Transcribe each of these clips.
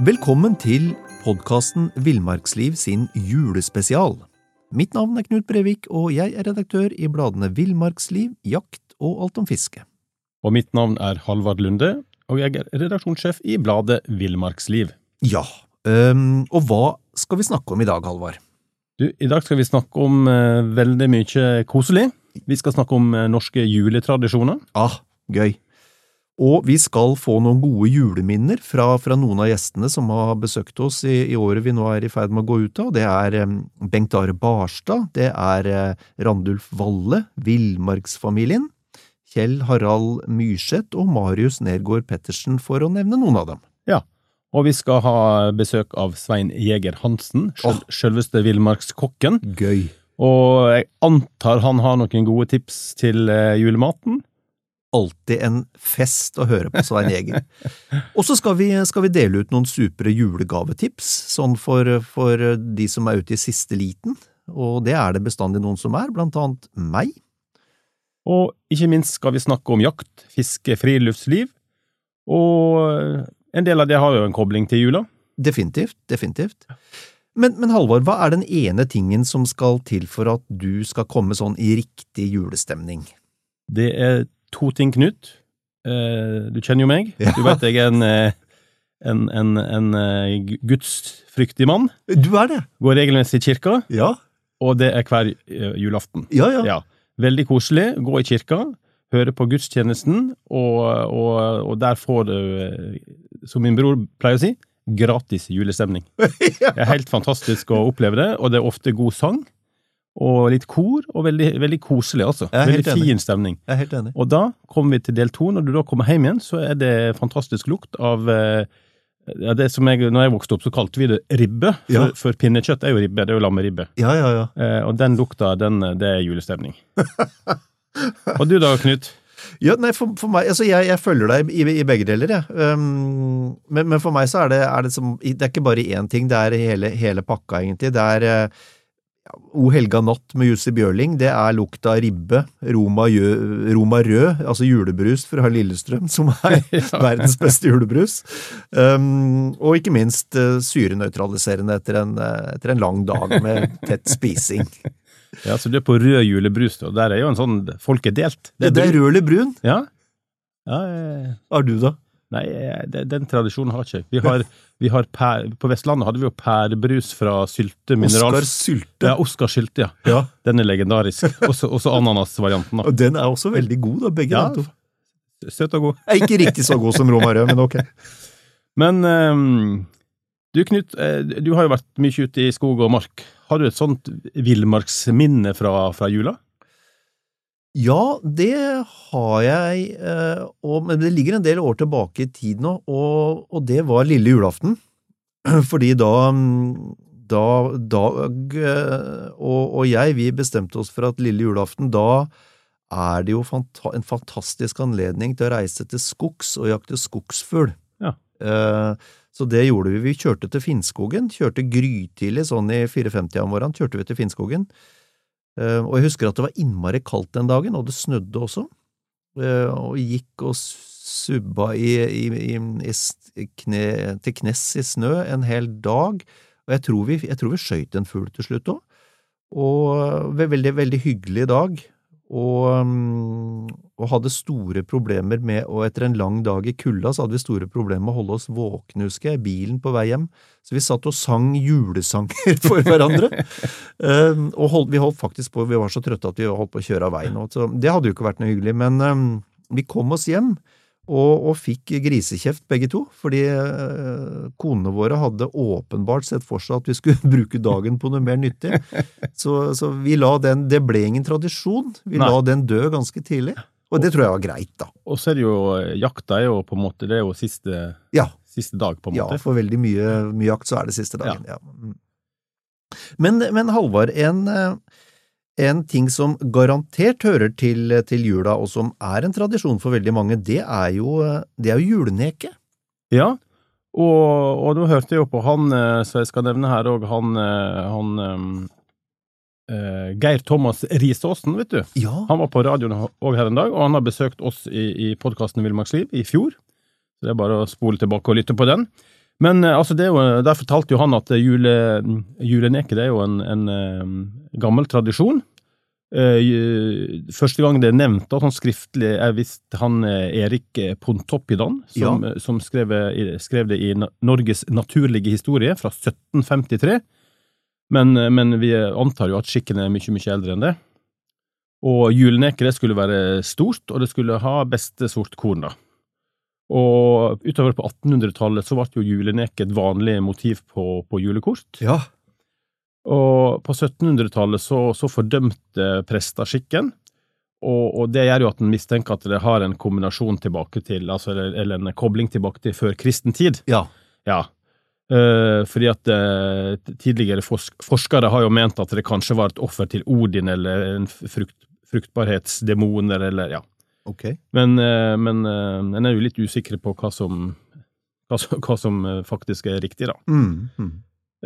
Velkommen til podkasten Villmarksliv sin julespesial. Mitt navn er Knut Brevik, og jeg er redaktør i bladene Villmarksliv, Jakt og Alt om fiske. Og mitt navn er Halvard Lunde, og jeg er redaksjonssjef i bladet Villmarksliv. Ja, um, og hva skal vi snakke om i dag, Halvard? Du, I dag skal vi snakke om uh, veldig mye koselig. Vi skal snakke om uh, norske juletradisjoner. Ah, gøy. Og vi skal få noen gode juleminner fra, fra noen av gjestene som har besøkt oss i, i, året vi nå er i ferd med å gå ut av. Det er um, Bengt Are Barstad, det er uh, Randulf Valle, Villmarksfamilien, Kjell Harald Myrseth og Marius Nergård Pettersen, for å nevne noen av dem. Ja, og vi skal ha besøk av Svein Jæger Hansen, sjøl, sjølveste villmarkskokken. Gøy. Og jeg antar han har noen gode tips til uh, julematen? Alltid en fest å høre på Svein Jæger. Og så skal, skal, vi dele ut noen supre julegavetips, sånn for, for, de som er ute i siste liten, og det er det bestandig noen som er, blant annet meg. Og ikke minst skal vi snakke om jakt, fiske, friluftsliv, og en del av det har jo en kobling til jula. Definitivt, definitivt. Men, men Halvor, hva er den ene tingen som skal til for at du skal komme sånn i riktig julestemning? Det er to ting, Knut. Uh, du kjenner jo meg. Ja. Du vet jeg er en, eh, en, en, en uh, gudsfryktig mann. Du er det. Går regelmessig i kirka, ja. og det er hver julaften. Ja, ja, ja. Veldig koselig. Gå i kirka, høre på gudstjenesten, og, og, og der får du, som min bror pleier å si, gratis julestemning. Det er helt fantastisk å oppleve det, og det er ofte god sang og litt kor, og veldig, veldig koselig, altså. Veldig fin enig. stemning. Jeg er helt enig. Og da kommer vi til del to. Når du da kommer hjem igjen, så er det fantastisk lukt av eh, ja, det som jeg, når jeg vokste opp, så kalte vi det ribbe, for, ja. for pinnekjøtt er jo ribbe. Det er jo lammeribbe. Ja, ja, ja. Eh, og den lukta, den, det er julestemning. og du da, Knut? Ja, nei, for, for meg, altså jeg, jeg, følger deg i, i begge deler, jeg. Um, men, men, for meg så er det, er det, som, det er ikke bare én ting, det er hele, hele pakka, egentlig. Det er uh, O helga natt med Jussi Bjørling, det er lukta av ribbe, Roma, Roma, rød, altså julebrus fra Lillestrøm, som er verdens beste julebrus. Um, og ikke minst uh, syrenøytraliserende etter, uh, etter, en lang dag med tett spising. Ja, så du er på rød julebrus, da. der er jo en sånn Folk er delt. Det er, det er rød eller brun? Ja. ja jeg... Har du, da? Nei, den, tradisjonen har ikke. Vi har per, på Vestlandet hadde vi jo pærebrus fra Sylte mineral. Oskar Sylte? Ja, Oskar Sylte, ja. ja. Den er legendarisk. Også, også ananasvarianten. Og den er også veldig god, da, begge ja, to. Søt og god. Ikke riktig så god som Romarød, men ok. Men um, du Knut, eh, du har jo vært mye ute i skog og mark. Har du et sånt villmarksminne fra, fra jula? Ja, det har jeg, eh, og, men det ligger en del år tilbake i tid nå, og, og det var lille julaften. Fordi da, da Dag eh, og, og, jeg, vi bestemte oss for at lille julaften, da er det jo fanta en fantastisk anledning til å reise til skogs og jakte skogsfugl. Ja. Eh, så det gjorde vi. Vi kjørte til Finnskogen, kjørte grytidlig, sånn i 4.50 om morgenen, kjørte vi til Finnskogen. Eh, og jeg husker at det var innmari kaldt den dagen, og det snødde også, og jeg gikk og subba i, i, i, kne, til knes i snø en hel dag, og jeg tror vi, jeg vi skøyt en fugl til slutt òg, og veldig, veldig hyggelig dag, og, mm, og, hadde store problemer med Og etter en lang dag i kulda så hadde vi store problemer med å holde oss våkne, husker jeg, bilen på vei hjem. Så vi satt og sang julesanger for hverandre. um, og hold, vi holdt faktisk på, vi var så trøtte at vi holdt på å kjøre av veien. Så det hadde jo ikke vært noe hyggelig. Men um, vi kom oss hjem og, og, fikk grisekjeft begge to, fordi eh, konene våre hadde åpenbart sett for seg at vi skulle bruke dagen på noe mer nyttig. Så, så vi la den Det ble ingen tradisjon. Vi Nei. la den dø ganske tidlig. Og det tror jeg var greit, da. Og så er det jo Jakta er jo på en måte Det er jo siste, ja. siste dag, på en måte. Ja, for veldig mye, mye jakt så er det siste dagen. Ja. ja. Mm. Men, men Halvard, en eh, en ting som garantert hører til, til, jula, og som er en tradisjon for veldig mange, det er jo, det er jo juleneke. Ja, og, og nå hørte jeg jo på han eh, som jeg skal nevne her òg, han, eh, han uh, Geir Thomas Risaasen, vet du. Ja. Han var på radioen òg her en dag, og han har besøkt oss i, i podkasten Villmarksliv i fjor. Så det er bare å spole tilbake og lytte på den. Men eh, altså, det jo, der fortalte jo han at jule, juleneke det er jo en, en, en gammel tradisjon. Uh, første gang det er nevnt sånn skriftlig, er visst han Erik Pontoppidan, som, ja. som skrev, skrev, det i Norges naturlige historie fra 1753. Men, men, vi antar jo at skikken er mye, mye eldre enn det. Og juleneke det skulle være stort, og det skulle ha beste sort korn, da. Og utover på 1800-tallet så ble jo juleneke et vanlig motiv på, på julekort. Ja. Og på 1700-tallet så, så, fordømte prester skikken, og, og, det gjør jo at en mistenker at det har en kombinasjon tilbake til, altså, eller, eller en kobling tilbake til før kristen tid. Ja. ja. Uh, fordi at uh, tidligere forsk forskere har jo ment at det kanskje var et offer til Odin eller en frukt fruktbarhetsdemoner eller ja. Okay. Men, uh, men en er jo litt usikker på hva som, hva som, hva som faktisk er riktig, da. Mm, mm.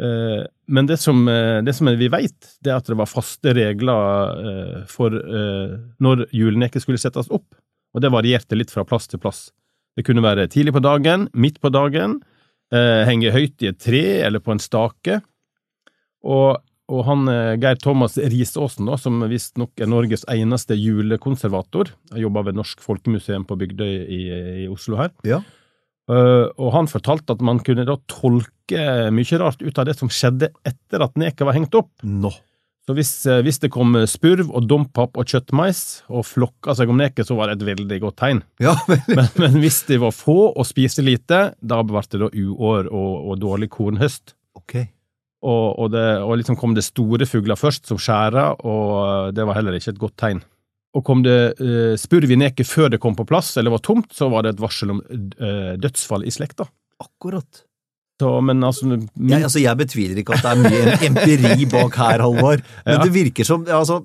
Eh, men det som, eh, det som vi vet, det er at det var faste regler eh, for når juleneket skulle settes opp, og det varierte litt fra plass til plass. Det kunne være tidlig på dagen, midt på dagen, henge høyt i et tre eller på en stake. Og, og han Geir Thomas Risåsen, da, som visstnok er Norges eneste julekonservator, jobber ved Norsk Folkemuseum på Bygdøy i, i Oslo her. Ja. Uh, og han fortalte at man kunne da tolke mye rart ut av det som skjedde etter at neket var hengt opp. No. Så hvis, uh, hvis, det kom spurv og dompap og kjøttmais og flokka seg om neket, så var det et veldig godt tegn. Ja, men, men, hvis de var få og spiste lite, da ble det da uår og, og dårlig kornhøst. Okay. Og, og, det, og liksom kom det store fugler først, som skjærer, og det var heller ikke et godt tegn. Og kom det uh, spurv i neket før det kom på plass, eller var tomt, så var det et varsel om uh, dødsfall i slekta. Akkurat. Så, men altså, min... jeg, altså Jeg betviler ikke at det er mye empiri bak her, Halvor. Men ja. det virker som altså,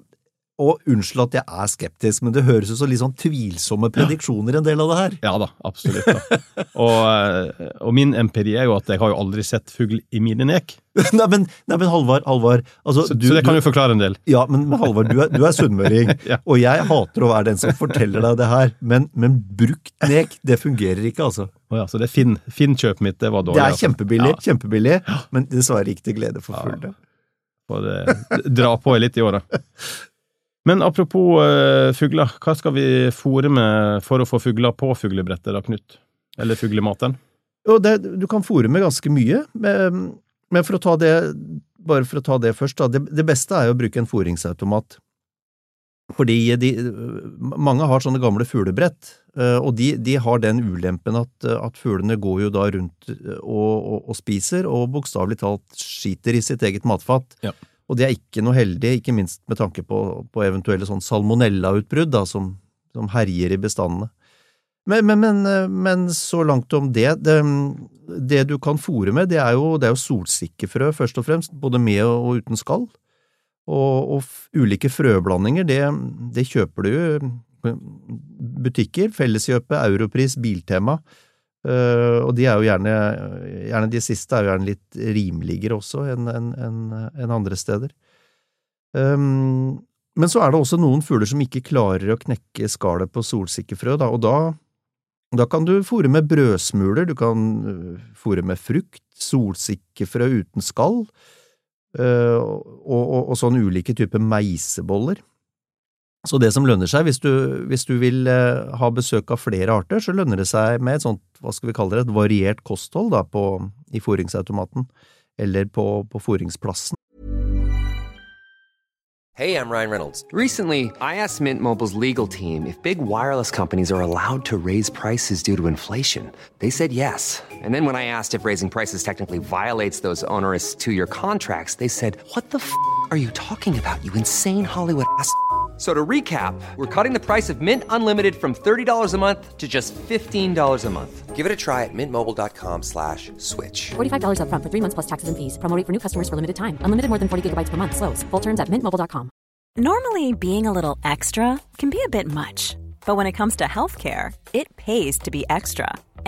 og unnskyld at jeg er skeptisk, men det høres ut som litt sånn tvilsomme prediksjoner, en del av det her. Ja da, absolutt. Da. Og, eh, og, min empiri er jo at jeg har jo aldri sett fugl i mine nek. nei, men, nei, men Halvard, Halvard altså, så, du, så, det kan jo forklare en del. Ja, men Halvard, du er, du er sunnmøring, ja. og jeg hater å være den som forteller deg det her, men, men brukt nek, det fungerer ikke, altså. Oh ja, så det Finn-kjøpet mitt, det var dårlig? Det er altså. kjempebillig, ja. kjempebillig, men dessverre ikke til glede for fulle. Ja. Får dra på litt i året. Men apropos uh, fugler, hva skal vi fôre med for å få fugler på fuglebrettet da, Knut? Eller fuglematen? Jo, det, du kan fôre med ganske mye, men, men, for å ta det, bare for å ta det først, da, det, det beste er jo å bruke en fôringsautomat. Fordi de, mange har sånne gamle fuglebrett, eh, og de, de har den ulempen at, at, fuglene går jo da rundt og, og, og spiser, og bokstavelig talt skiter i sitt eget matfat. Ja. Og det er ikke noe heldig, ikke minst med tanke på, på eventuelle sånn salmonellautbrudd som, som herjer i bestandene. Men, men, men, men, så langt om det. det. det. du kan fòre med, det er jo, det er jo solsikkefrø, først og fremst, både med og uten skall. Og, og ulike frøblandinger, det, det kjøper du jo butikker. Felleskjøpet, Europris, Biltema. Uh, og de er jo gjerne, gjerne De siste er jo gjerne litt rimeligere også enn en, en, en andre steder. Um, men så er det også noen fugler som ikke klarer å knekke skallet på solsikkefrø, da, og da, da kan du fòre med brødsmuler, du kan øh, fòre med frukt, solsikkefrø uten skall, uh, og, og, og sånn ulike typer meiseboller. Så det som lønner seg, hvis du, hvis du vil eh, ha besøk av flere arter, så lønner det seg med et sånt, hva skal vi kalle det, et variert kosthold da, på, i fôringsautomaten, eller på, på fôringsplassen. Hey, I'm Ryan Reynolds. Recently, I asked Mint Mobile's legal team if big wireless companies are allowed to raise prices due to inflation. They said yes. And then when I asked if raising prices technically violates those onerous two-year contracts, they said, what the f*** are you talking about, you insane Hollywood ass?" So to recap, we're cutting the price of Mint Unlimited from $30 a month to just $15 a month. Give it a try at mintmobile.com slash switch. $45 up front for three months plus taxes and fees. Promoting for new customers for limited time. Unlimited more than 40 gigabytes per month. Slows. Full terms at mintmobile.com. Normally, being a little extra can be a bit much. But when it comes to healthcare, it pays to be extra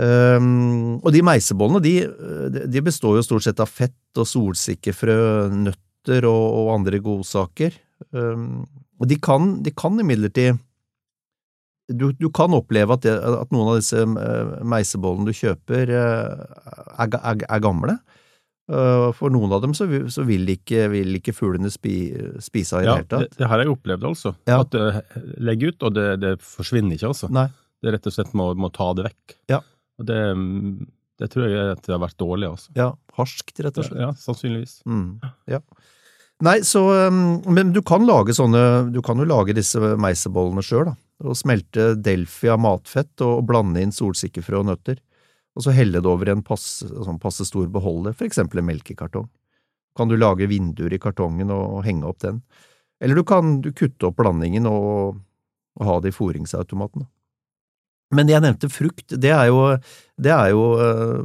Um, og de meisebollene de, de består jo stort sett av fett og solsikkefrø, nøtter og, og andre godsaker. Um, og de kan, de kan imidlertid du, du, kan oppleve at, det, at, noen av disse eh, meisebollene du kjøper, eh, er, er, er gamle. For noen av dem så, så vil ikke, vil ikke fuglene spi, spise av i ja, det hele tatt. Det, det har jeg opplevd, altså. Ja. At det legger ut, og det, det forsvinner ikke, altså. Nei. Det er rett og slett må, må ta det vekk. Ja. Og det, det tror jeg at det har vært dårlig, altså. Ja, harskt, rett og slett. Ja, sannsynligvis. Mm, ja. Nei, så um, Men du kan lage sånne Du kan jo lage disse meisebollene sjøl, da. Og smelte delfi av matfett og blande inn solsikkefrø og nøtter. Og så helle det over i en passe, sånn passe stor beholder, for eksempel en melkekartong. Kan du lage vinduer i kartongen og henge opp den. Eller du kan du kutte opp blandingen og, og ha det i fôringsautomaten. Men jeg nevnte frukt, det er jo, det er jo uh,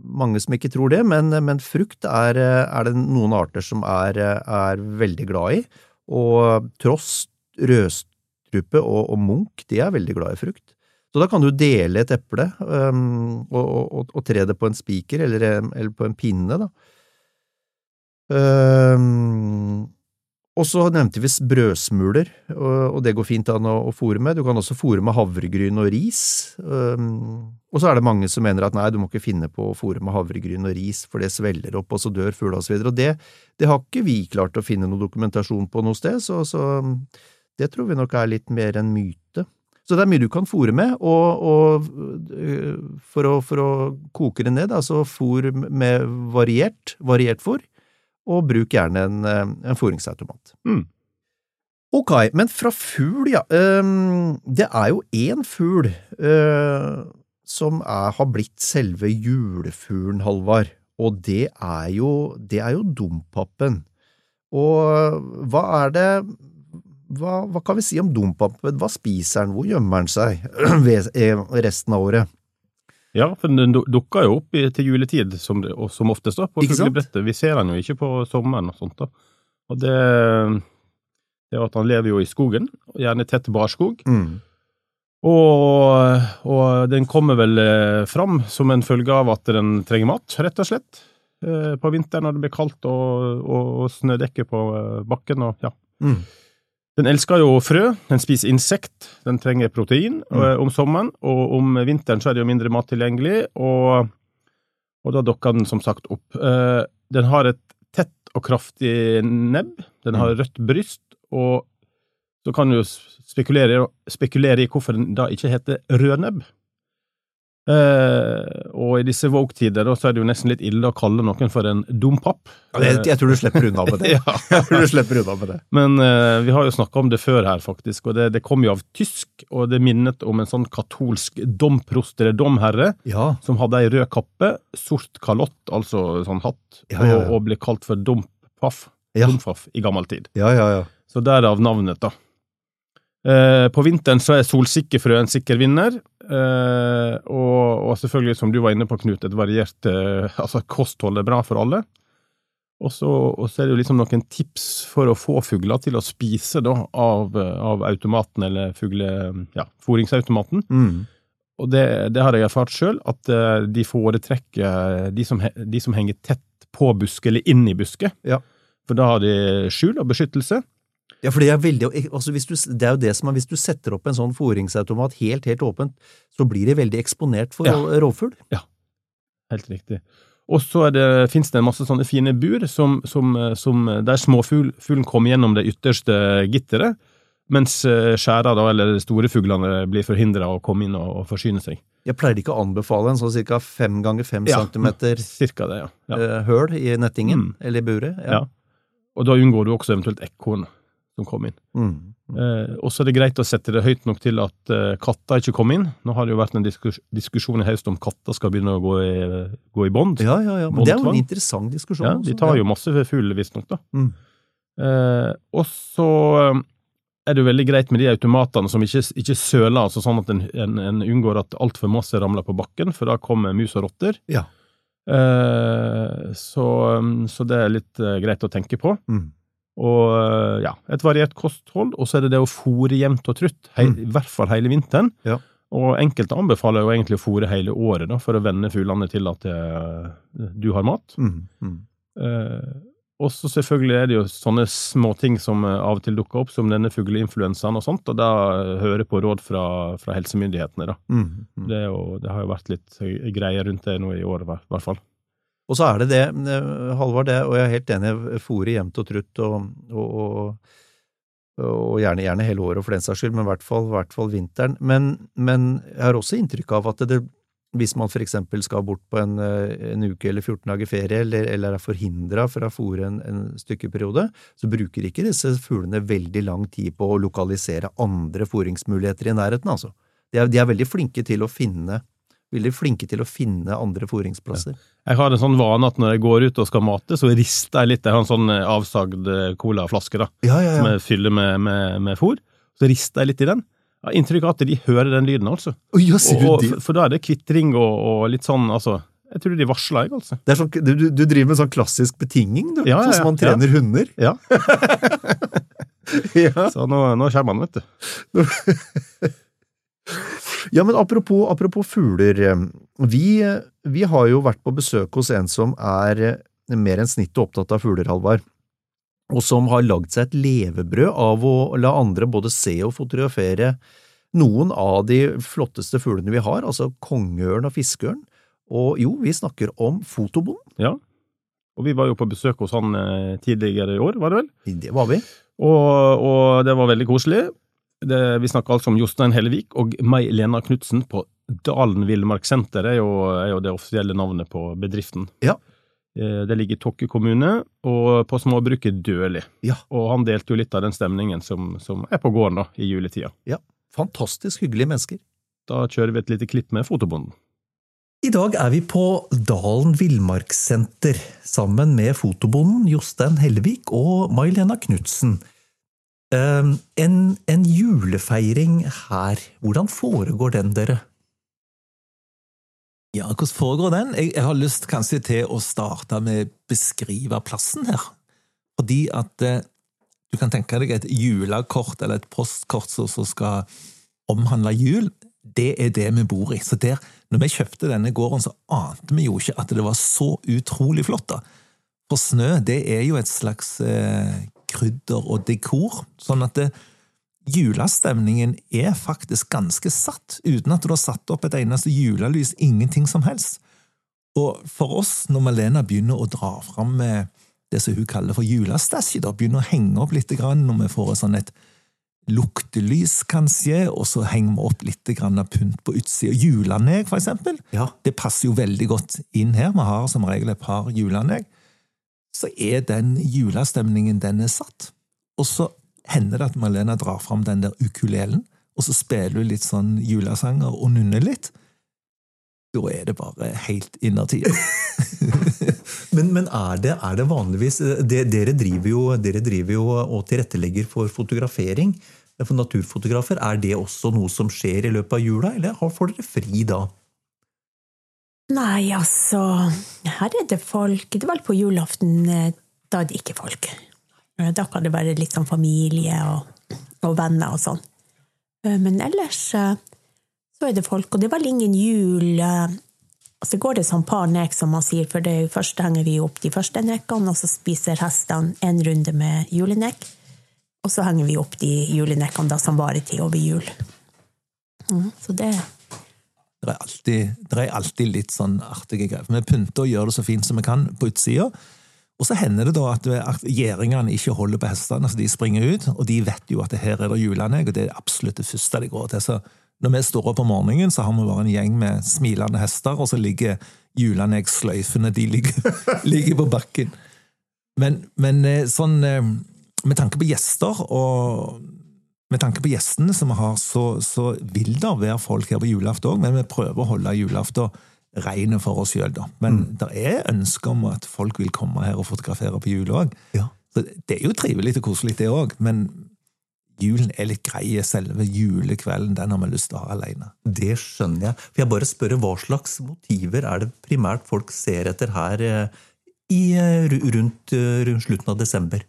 mange som ikke tror det, men, men frukt er, er, det noen arter som er, er, veldig glad i, og tross rødstrupe og, og munk, de er veldig glad i frukt. Så da kan du dele et eple um, og, og, og, tre det på en spiker eller, eller, på en pinne, da. Um, og så nevnte vi brødsmuler, og, det går fint an å, fòre med. Du kan også fôre med havregryn og ris. Og så er det mange som mener at nei, du må ikke finne på å fôre med havregryn og ris, for det svelger opp, og så dør fugla osv. Og, så og det, det, har ikke vi klart å finne noe dokumentasjon på noe sted, så, så det tror vi nok er litt mer en myte. Så det er mye du kan fôre med, og, og for, å, for, å, koke det ned, altså fôr med variert, variert fôr, og bruk gjerne en, en fôringsautomat. Mm. Ok, men fra fugl, ja. Um, det er jo én fugl uh, som er, har blitt selve julefuglen, Halvard, og det er jo, det er jo dompapen. Og hva er det hva, hva, kan vi si om dompapen? Hva spiser den, hvor gjemmer den seg resten av året? Ja, for den dukker jo opp i, til juletid, som, det, som oftest, da, på fuglebrettet. Vi ser den jo ikke på sommeren og sånt. da. Og det, det er at han lever jo i skogen, gjerne tett barskog. Mm. Og, og, den kommer vel eh, fram som en følge av at den trenger mat, rett og slett. Eh, på vinteren når det blir kaldt og, og, og snødekke på eh, bakken og ja. Mm. Den elsker jo frø, den spiser insekt, den trenger protein Mm. eh, om sommeren, og om vinteren så er det jo mindre mat tilgjengelig, og, og da dukker den som sagt opp. Eh, den har et tett og kraftig nebb, den har Mm. rødt bryst, og så kan du spekulere, spekulere i hvorfor den da ikke heter rødnebb. Eh, og i disse woke-tider så er det jo nesten litt ille å kalle noen for en dompapp. Jeg, jeg tror du slipper unna med det. Ja. Jeg tror du slipper unna med det. Men eh, vi har jo snakka om det før her, faktisk, og det, det kom jo av tysk, og det minnet om en sånn katolsk domprost eller domherre Ja, som hadde ei rød kappe, sort kalott, altså sånn hatt, Ja, ja. Og, og ble kalt for dompaff, Ja. i gammel tid. ja, ja. ja. Så derav navnet, da. Eh, på vinteren så er solsikkefrø en sikker vinner, eh, og, og selvfølgelig, som du var inne på, Knut, et variert eh, altså kosthold er bra for alle. Og så, er det jo liksom noen tips for å få fugler til å spise da, av, av automaten, eller fugle... Ja, fôringsautomaten. Mm. Og det, det har jeg erfart sjøl, at de foretrekker de som, de som henger tett på buske, eller inn i buske. Ja. For da har de skjul og beskyttelse. Ja, for det er, veldig, altså du, det er jo det som er, hvis du setter opp en sånn fòringsautomat helt, helt åpent, så blir det veldig eksponert for Ja. rovfugl. Ja. Helt riktig. Og så fins det, en masse sånne fine bur som, som, som der småfuglen kommer gjennom det ytterste gitteret, mens eh, skjæra, da, eller store fuglene, blir forhindra å komme inn og, og forsyne seg. Jeg pleier ikke å anbefale en sånn cirka fem ganger fem Ja. centimeter Cirka det, ja. ja. eh, høl i nettingen, Mm. eller i buret. ja. Og da unngår du også eventuelt ekorn, som kom inn. Mm. Eh, og så er det greit å sette det høyt nok til at eh, katter ikke kom inn. Nå har det jo vært en diskus diskusjon i høst om katter skal begynne å gå i, gå i bånd. Ja, ja, ja. Men det er jo en interessant diskusjon. Ja, de tar jo masse fugl, visstnok, da. Mm. Eh, og så eh, er det jo veldig greit med de automatene som ikke, ikke søler, altså sånn at en, en, en unngår at altfor masse ramler på bakken, for da kommer mus og rotter. Ja. Eh, så, så det er litt eh, greit å tenke på. Mm. Og eh, ja, et variert kosthold, og så er det det å fôre jevnt og trutt, hei, Mm. i hvert fall hele vinteren. Ja. Og enkelte anbefaler jo egentlig å fôre hele året, da, for å venne fuglene til at det, du har mat. Mm. Mm. Eh, og så selvfølgelig er det jo sånne småting som eh, av og til dukker opp, som denne fugleinfluensaen og sånt, og da hører høre på råd fra, fra helsemyndighetene, da. Mm. Mm. Det, jo, det har jo vært litt eh, greier rundt det nå i år, i hvert fall. Og så er det det, eh, Halvard, det, og jeg er helt enig, fòret jevnt og trutt, og, og, og, og gjerne, gjerne hele året for den saks skyld, men i hvert fall, hvert fall vinteren. Men, men jeg har også inntrykk av at det, hvis man for eksempel skal bort på en, eh, en uke eller 14 dager ferie, eller, eller er forhindra fra å fòre en, en stykkeperiode, så bruker ikke disse fuglene veldig lang tid på å lokalisere andre fòringsmuligheter i nærheten, altså. De er, de er veldig flinke til å finne veldig flinke til å finne andre fôringsplasser. Jeg har en sånn vane at når jeg går ut og skal mate, så rister jeg litt. Jeg har en sånn eh, avsagd eh, colaflaske da, Ja, ja, som jeg fyller med, med, med fôr. Så rister jeg litt i den. Jeg har inntrykk av at de hører den lyden, altså. Oh, ja, ser du Og, det? for da er det kvitring og, og litt sånn, altså Jeg tror de varsler, jeg, altså. Det er sånn, du, du- driver med sånn klassisk betinging, du. Ja, ja, sånn som man ja. trener hunder. Ja. Ja. Så nå, nå kommer han, vet du. ja, men apropos, apropos fugler. eh, Vi, eh, vi har jo vært på besøk hos en som er eh, mer enn snittet opptatt av fugler, Halvard. Og som har lagd seg et levebrød av å la andre både se og fotografere noen av de flotteste fuglene vi har, altså kongeørn og fiskeørn. Og jo, vi snakker om fotobonden. Ja. Og vi var jo på besøk hos han tidligere i år, var det vel? Det var vi. Og, og det var veldig koselig. Det, vi snakker altså om Jostein Hellevik og May Lena Knutsen på Dalen Villmarkssenter, er, jo- er jo det offisielle navnet på bedriften. Ja. Eh, Det ligger i Tokke kommune, og på småbruket Døli. Ja. Og han delte jo litt av den stemningen som, som er på gården da, i juletida. Ja, fantastisk hyggelige mennesker. Da kjører vi et lite klipp med fotobonden. I dag er vi på Dalen villmarkssenter sammen med fotobonden Jostein Hellevik og May-Lena Knutsen. Um, en, en julefeiring her, hvordan foregår den, dere? Ja, hvordan foregår den? Jeg, jeg har lyst kanskje til å starte med å beskrive plassen her. Fordi at eh, du kan tenke deg et julekort eller et postkort som skal omhandle jul. Det er det vi bor i. Så der, når vi kjøpte denne gården, så ante vi jo ikke at det var så utrolig flott. da. For snø, det er jo et slags eh, krydder og dekor. Sånn at det, julestemningen er faktisk ganske satt, uten at du har satt opp et eneste julelys, ingenting som helst. Og for oss, når Malena begynner å dra fram med det som hun kaller for julestasje, begynner å henge opp litt grann når vi får sånn et luktelys, kanskje, og så henger vi opp litt av pynt på utsida. Juleneg, for eksempel. Ja. Det passer jo veldig godt inn her. Vi har som regel et par julenegg. Så er den julestemningen, den er satt. Og så hender det at Malena drar fram den der ukulelen, og så spiller hun litt sånn julesanger og nunner litt. Da er det bare helt innertier. Men, men er, det, er det vanligvis det, dere, driver jo, dere driver jo og tilrettelegger for fotografering. For naturfotografer, er det også noe som skjer i løpet av jula, eller får dere fri da? Nei, altså Her er det folk. Det var på julaften eh, da er det ikke folk. Eh, Da kan det være litt sånn familie og, og venner og sånn. Eh, Men ellers så er det folk, og det er vel ingen jul og Altså går det sånn par nek, som man sier, for det først henger vi opp de første nekkene, og så spiser hestene en runde med julenekk. Og så henger vi opp de julenekkene som varer til over jul. Mm, så det Det er alltid, det er alltid litt sånn artige greier. Vi pynter og gjør det så fint som vi kan på utsida. Og så hender det da at, gjeringene ikke holder på hestene, så de springer ut. Og de vet jo at det her er det julenegg, og det er absolutt det første de går til. Så når vi står opp om morgenen, så har vi bare en gjeng med smilende hester, og så ligger juleneggsløyfene de ligger, ligger på bakken. Men, men eh, sånn eh, med tanke på gjester og med tanke på gjestene som vi har, så, så vil det være folk her på julaften òg, men vi prøver å holde julaften ren for oss sjøl, da. Men Mm. det er ønske om at folk vil komme her og fotografere på jul òg. Ja. Så det er jo trivelig og koselig, det òg, men julen er litt grei. Selve julekvelden den har vi lyst til å ha alene. Det skjønner jeg. For jeg bare spør, Hva slags motiver er det primært folk ser etter her eh, i, eh, rundt, eh, rundt slutten av desember?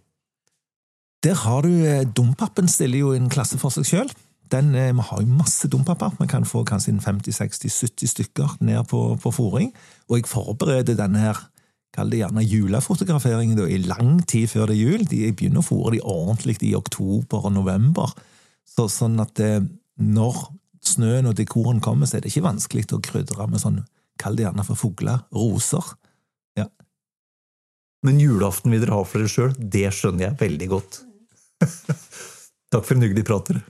Der har du eh, Dompapen stiller jo en klasse for seg sjøl. Vi har jo masse dompapper. Vi kan få kanskje 50-60-70 stykker ned på, på fòring. Og jeg forbereder denne her, kall det gjerne julefotograferingen, da, i lang tid før det er jul. De, begynner å fòre de ordentlig i oktober og november. Så, sånn at eh, når snøen og dekoren kommer, så er det ikke vanskelig å krydre med sånn, kall det gjerne for fugler, roser. Men julaften vil dere ha for dere sjøl, det skjønner jeg veldig godt. Takk for en hyggelig prat, dere.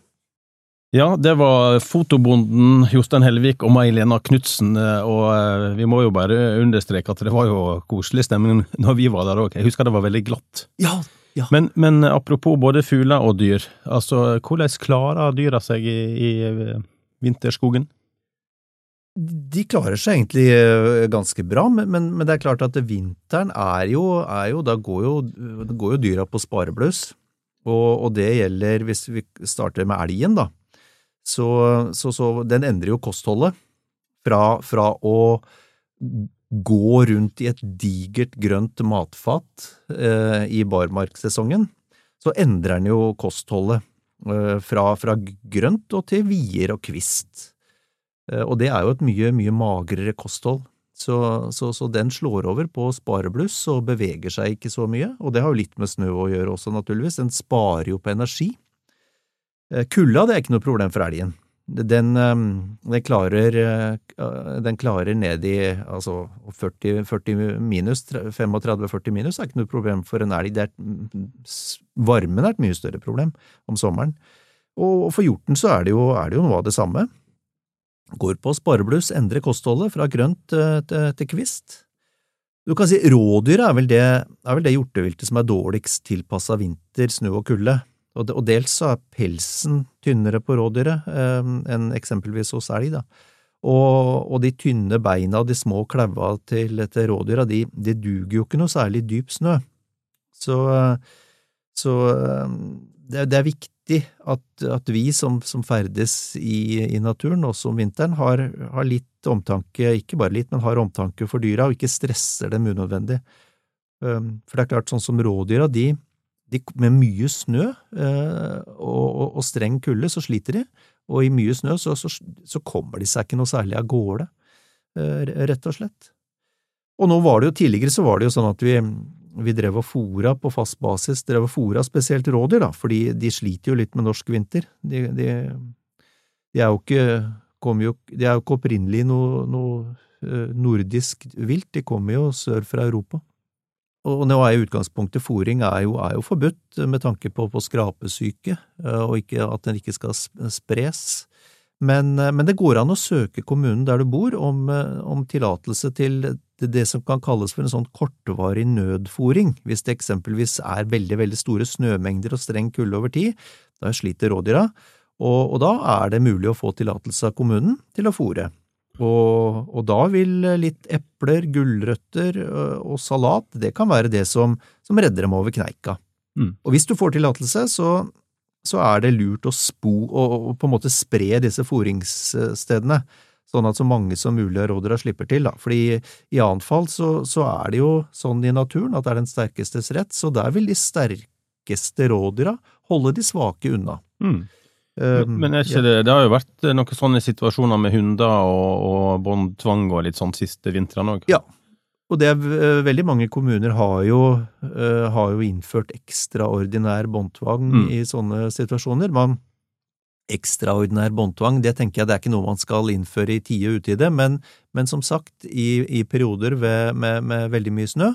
Ja, det var fotobonden Jostein Hellevik og May-Lena Knutsen, eh, og eh, vi må jo bare understreke at det var jo koselig stemning når vi var der òg. Jeg husker det var veldig glatt. Ja, ja. Men, men apropos både fugler og dyr, altså hvordan klarer dyra seg i, i eh, vinterskogen? De klarer seg egentlig eh, ganske bra, men, men, men det er klart at vinteren er jo, er jo Da går jo, går jo dyra på sparebluss, og, og det gjelder hvis vi starter med elgen, da. Så, så, så den endrer jo kostholdet fra, fra å gå rundt i et digert grønt matfat eh, i barmarkssesongen, så endrer den jo kostholdet eh, fra, fra grønt og til vier og kvist. Eh, Og det er jo et mye, mye magrere kosthold. Så, så, så den slår over på sparebluss og beveger seg ikke så mye, og det har jo litt med snø å gjøre også, naturligvis. Den sparer jo på energi. Eh, Kulda det er ikke noe problem for elgen. Den, eh, den, klarer, eh, den klarer ned i altså 40, 40 minus, 35-40 minus er ikke noe problem for en elg. Er, varmen er et mye større problem om sommeren. Og for hjorten så er det jo, er det jo noe av det samme. Går på sparebluss, endrer kostholdet fra grønt eh, til, til kvist. Du kan si rådyr er vel det, er vel det hjorteviltet som er dårligst tilpassa vinter, snø og kulde. Og, og dels så er pelsen tynnere på rådyret eh, enn eksempelvis hos elg. da. Og, og de tynne beina og de små klaua til, til rådyra, de, de duger jo ikke noe særlig dyp snø. Så, så eh, det, det er viktig at, at vi som, som ferdes i, i naturen, også om vinteren, har, har litt omtanke, ikke bare litt, men har omtanke for dyra, og ikke stresser dem unødvendig. For det er klart, sånn som rådyra, de, de med mye snø eh, og, og, og streng kulde, så sliter de, og i mye snø så, så, så kommer de seg ikke noe særlig av gårde, eh, rett og slett. Og nå var det jo, tidligere så var det jo sånn at vi, vi drev og fôra på fast basis, drev og fôra spesielt rådyr, da, fordi de sliter jo litt med norsk vinter. De, de, de er jo ikke, jo, de er jo ikke opprinnelig noe, noe eh, nordisk vilt, de kommer jo sør fra Europa. Og nå er jo utgangspunktet fòring er jo, er jo forbudt med tanke på, på skrapesyke, eh, og ikke, at den ikke skal sp- spres. Men, eh, men det går an å søke kommunen der du bor om, eh, om tillatelse til det, som kan kalles for en sånn kortvarig nødfòring. hvis det eksempelvis er veldig, veldig store snømengder og streng kulde over tid. Da sliter rådyra, og, og da er det mulig å få tillatelse av kommunen til å fòre. Og, og da vil litt epler, gulrøtter øh, og salat, det kan være det som, som redder dem over kneika. Mm. Og hvis du får tillatelse, så, så er det lurt å spo og, på en måte spre disse foringsstedene, sånn at så mange som mulig av rådyra slipper til. Da. Fordi i annet fall så, så er det jo sånn i naturen at det er den sterkestes rett, så der vil de sterkeste rådyra holde de svake unna. Mm. Um, Men er det, det har jo vært noen sånne situasjoner med hunder og, og båndtvang og litt sånn siste vintrene òg. Ja. Og det er eh, veldig mange kommuner har jo, uh, har jo innført ekstraordinær båndtvang Mm. i sånne situasjoner. Man, ekstraordinær båndtvang, det tenker jeg det er ikke noe man skal innføre i tide og utide, men, men som sagt, i, i perioder ved, med, med veldig mye snø,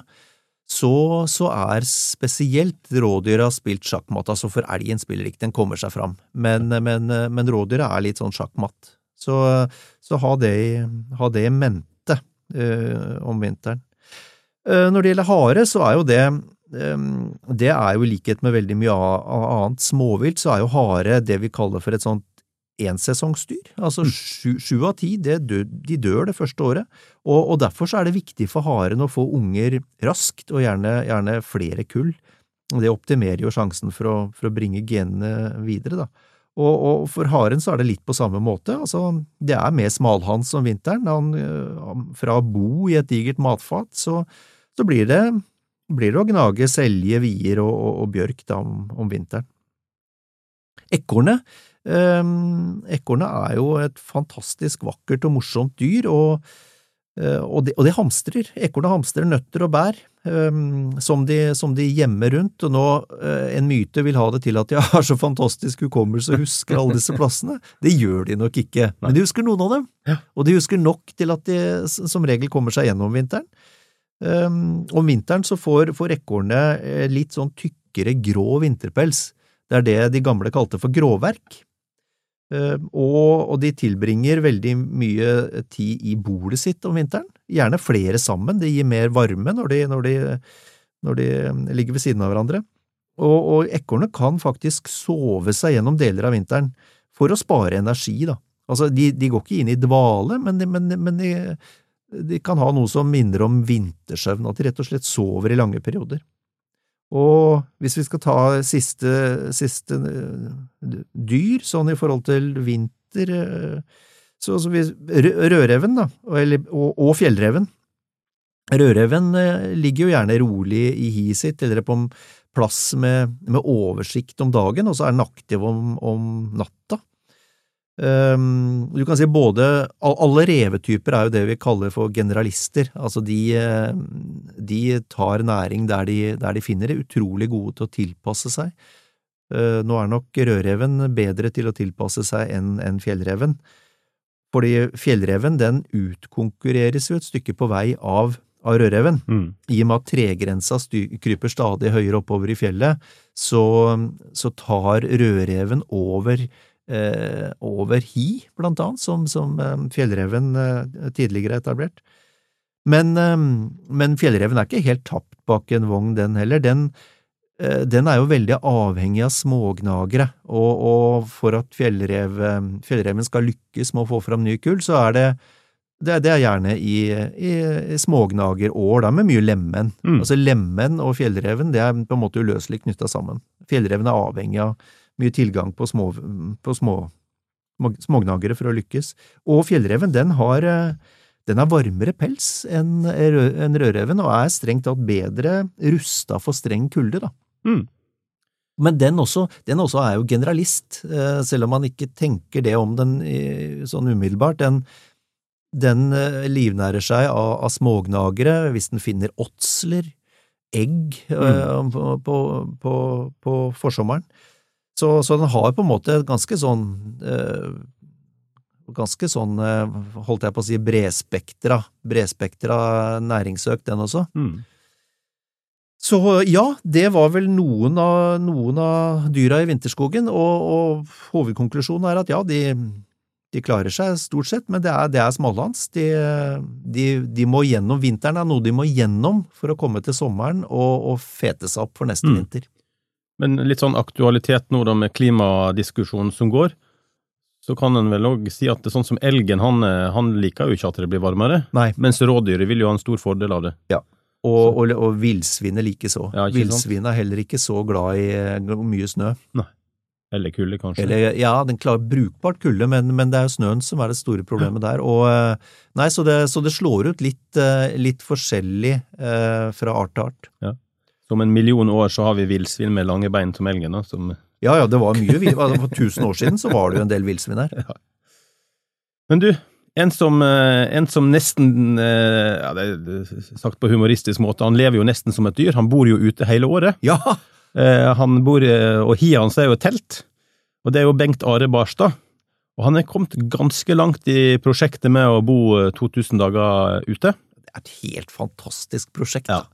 så, så er spesielt rådyra spilt sjakkmatt. Altså for elgen spiller ikke, den kommer seg fram, men, men, men rådyra er litt sånn sjakkmatt. Så, så ha, det, ha det i mente om vinteren. Eh, når det gjelder hare, så er jo det det er jo i likhet med veldig mye annet småvilt, så er jo hare det vi kaller for et sånt ensesongsdyr. Altså sju, sju av ti, det dør, de dør det første året, og, og derfor så er det viktig for haren å få unger raskt, og gjerne, gjerne flere kull. Det optimerer jo sjansen for å, for å bringe genene videre, da. Og, og for haren så er det litt på samme måte, altså det er mer smalhans om vinteren. Han, øh, fra å bo i et digert matfat, så, så blir det blir det å gnage selje, vier og, og, og bjørk da om, om vinteren. Ekornet Ekornet er jo et fantastisk vakkert og morsomt dyr, og, eh, det, det hamstrer. Ekornet hamstrer nøtter og bær som, de, som de gjemmer rundt, og nå eh, en myte vil ha det til at de har så fantastisk hukommelse og husker alle disse plassene. Det gjør de nok ikke, men de husker noen av dem, og de husker nok til at de som regel kommer seg gjennom vinteren. Um, om vinteren så får, får ekornet eh, litt sånn tykkere grå vinterpels. Det er det de gamle kalte for gråverk. Um, og, de tilbringer veldig mye tid i bolet sitt om vinteren, gjerne flere sammen, det gir mer varme når de, når de, når de um, ligger ved siden av hverandre. Og, og ekornet kan faktisk sove seg gjennom deler av vinteren for å spare energi, da. Altså, de, de går ikke inn i dvale, men, de, men, men de kan ha noe som minner om vintersøvn, at de rett og slett sover i lange perioder. Og hvis vi skal ta siste, siste eh, dyr, sånn i forhold til vinter, eh, så, så vi, rødreven da, og, og, og fjellreven. Rødreven eh, ligger jo gjerne rolig i hiet sitt, eller på en plass med, med oversikt om dagen, og så er den aktiv om, om natta. Um, du kan si både Alle revetyper er jo det vi kaller for generalister. Altså de, eh, de tar næring der de, der de finner det, utrolig gode til å tilpasse seg. Uh, nå er nok rødreven bedre til å tilpasse seg enn en fjellreven, fordi fjellreven den utkonkurreres jo et stykke på vei av, av rødreven. Mm. I og med at tregrensa kryper stadig høyere oppover i fjellet, så, så tar rødreven over, over hi, blant annet, som, som eh, fjellreven eh, tidligere er etablert. Men, eh, men fjellreven er ikke helt tapt bak en vogn, den heller. Den, eh, den er jo veldig avhengig av smågnagere, og, og for at fjellrev, eh, fjellreven skal lykkes med å få fram ny kull, så er det det, det er gjerne i, i, i smågnagerår, da, med mye lemen. Mm. Altså Lemen og fjellreven det er på en måte uløselig knytta sammen. Fjellreven er avhengig av mye tilgang på, små, på små, små, smågnagere for å lykkes. Og fjellreven den har, eh, den har varmere pels enn en rødreven, og er strengt tatt bedre rusta for streng kulde, da. Mm. Men den også, den også er jo generalist, eh, selv om man ikke tenker det om den sånn umiddelbart. Den, den eh, livnærer seg av, av smågnagere hvis den finner åtsler, egg, mm. på, på, på, på forsommeren. Så, så den har på en måte ganske sånn øh, Ganske sånn, eh, holdt jeg på å si, bredspektra, bredspektra næringssøk, den også. Mm. Så ja, det var vel noen av, noen av dyra i vinterskogen, og, og hovedkonklusjonen er at ja, de, de klarer seg stort sett, men det er, det er smalhans. De, de, de må gjennom vinteren, er noe de må gjennom for å komme til sommeren og, og fete seg opp for neste Mm. vinter. Men litt sånn aktualitet nå da med klimadiskusjonen som går, så kan en vel òg si at det er sånn som elgen, han, han liker jo ikke at det blir varmere, Nei, mens rådyret vil jo ha en stor fordel av det. og, og, og villsvinet likeså. Ja. Villsvinet er heller ikke så glad i eh, mye snø. Nei. Eller kulde, kanskje. Eller, ja, den klarer brukbart kulde, men, men det er jo snøen som er det store problemet der. Og, eh, nei, så, det, så det slår ut litt, eh, litt forskjellig eh, fra art til art. Så om en million år så har vi villsvin med lange bein som elgen, da, som Ja, ja, det var mye vill. Altså, for tusen år siden så var det jo en del villsvin her. Men du, en som, eh, en som nesten eh, ja, det er Sagt på humoristisk måte, han lever jo nesten som et dyr. Han bor jo ute hele året. Ja! Eh, Han bor, og hiet hans er jo et telt. Og det er jo Bengt Are Barstad. Og han er kommet ganske langt i prosjektet med å bo eh, 2000 dager ute. Det er et helt fantastisk prosjekt. Ja.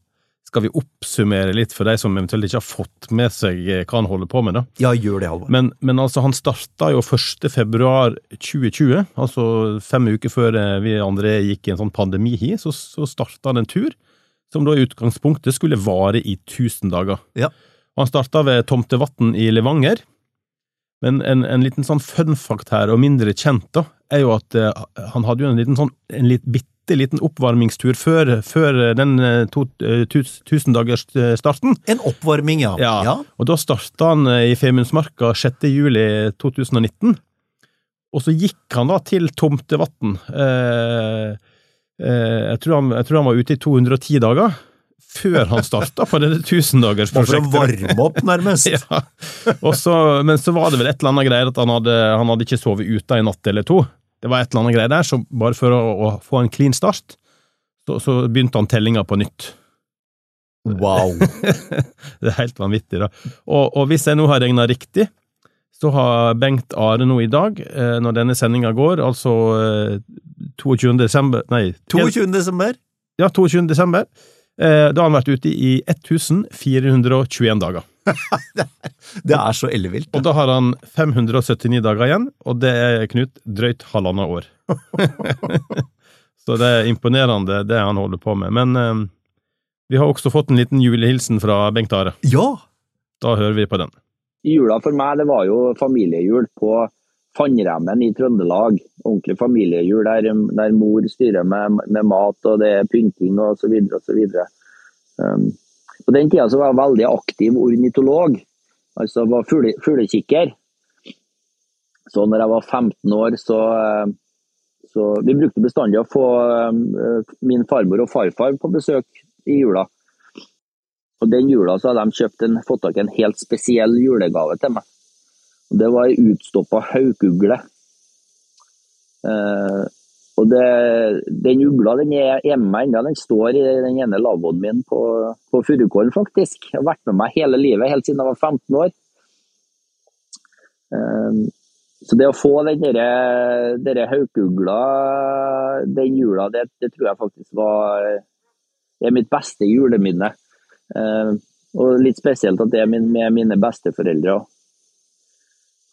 Skal vi oppsummere litt for de som eventuelt ikke har fått med seg eh, hva han holder på med, da? Ja, gjør det, Halvor. Men, men altså, han starta jo 1. februar 2020, altså fem uker før eh, vi andre gikk i en sånn pandemihi, så, så starta han en tur som da i utgangspunktet skulle vare i 1000 dager. Ja. Han starta ved Tomtevatn i Levanger. Men en, en liten sånn fun fact her, og mindre kjent, da, er jo at eh, han hadde jo en liten sånn en litt, bitte liten oppvarmingstur før, før den tusendagersstarten. eh, tus, tusendagersstarten. En oppvarming, ja. Ja. Og da starta han eh, i Femundsmarka 6. juli 2019. Og så gikk han da til Tomtevatn. Eh, eh, jeg, tror han, jeg tror han var ute i 210 dager før han starta på dette tusendagersprosjektet. for å varme opp, nærmest. Ja. Også, men så var det vel et eller annet greier at han hadde, han hadde ikke sovet ute en natt eller to. Det var et eller annet greier der, så bare for å, å få en clean start, så, så begynte han tellinga på nytt. Wow. Det er helt vanvittig, da. Og, og hvis jeg nå har regna riktig, så har Bengt Are nå i dag, eh, når denne sendinga går, altså eh, 22. desember Nei, 22. desember. ja, 22. desember, eh, da har han vært ute i 1421 dager. Det er så ellevilt. Og da har han 579 dager igjen, og det er Knut drøyt halvannet år. så det er imponerende, det han holder på med. Men eh, vi har også fått en liten julehilsen fra Bengt Are. Ja! Da hører vi på den. Jula for meg det var jo familiejul på Fannremmen i Trøndelag. Ordentlig familiejul der, der mor styrer med, med mat og det er pynting og så videre. Um, på den tida var jeg veldig aktiv ornitolog, altså var fugle, fuglekikker. Så når jeg var 15 år så, eh, så Vi brukte bestandig å få eh, min farmor og farfar på besøk i jula. Og Den jula så hadde de kjøpt en, fått tak i en helt spesiell julegave til meg. Det var ei utstoppa haukugle. Eh, og det, Den ugla den er hjemme ennå. Den står i den ene lavvoen min på, på Furukålen, faktisk. Jeg har vært med meg hele livet, helt siden jeg var 15 år. Eh, så det å få den derre haukugla den jula, det, det tror jeg faktisk var er mitt beste juleminne. Eh, og litt spesielt at det er min, med mine besteforeldre.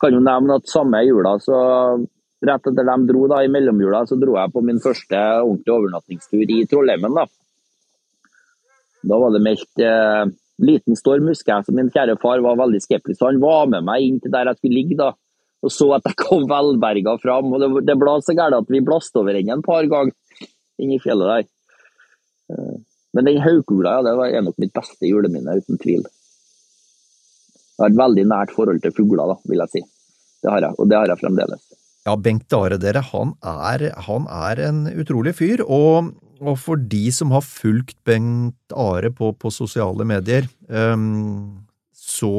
Kan jo nevne at samme jula, så rett etter de dro da, i mellomjula, så dro jeg på min første ordentlige overnattingstur i Trollheimen. Da Da var det meldt eh, liten storm, husker jeg, så min kjære far var veldig skeptisk. Så han var med meg inn til der jeg skulle ligge, da, og så at jeg kom velberga fram. og Det, det blåste så galt at vi blåste over henne en par ganger inn i fjellet der. Eh, Men den haugula ja, det var- nok mitt beste juleminne, uten tvil. Jeg har et veldig nært forhold til fugler, da, vil jeg si. Det har jeg, og det har jeg fremdeles. Ja, Bengt Are, dere, han er, han er en utrolig fyr, og, og for de som har fulgt Bengt Are på, på sosiale medier, um, så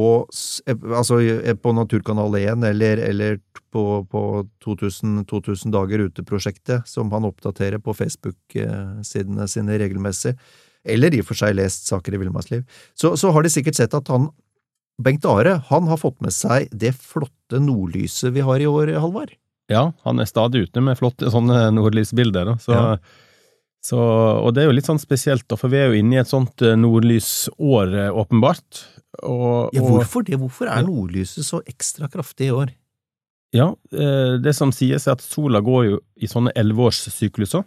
eh, Altså eh, på Naturkanal 1 eller, eller på, på 2000, 2000 dager ute-prosjektet, som han oppdaterer på Facebook-sidene sine regelmessig, eller i og for seg lest saker i Villmarksliv, så, så har de sikkert sett at han Bengt Are han har fått med seg det flotte nordlyset vi har i år, Halvard. Ja, han er stadig ute med flotte sånne nordlysbilder. Så, Ja. så, og det er jo litt sånn spesielt, for vi er jo inne i et sånt eh, nordlysår, eh, åpenbart. Og, Ja, hvorfor det? Hvorfor er nordlyset så ekstra kraftig i år? Ja, eh, det som sies er at sola går jo i sånne elleveårssykluser,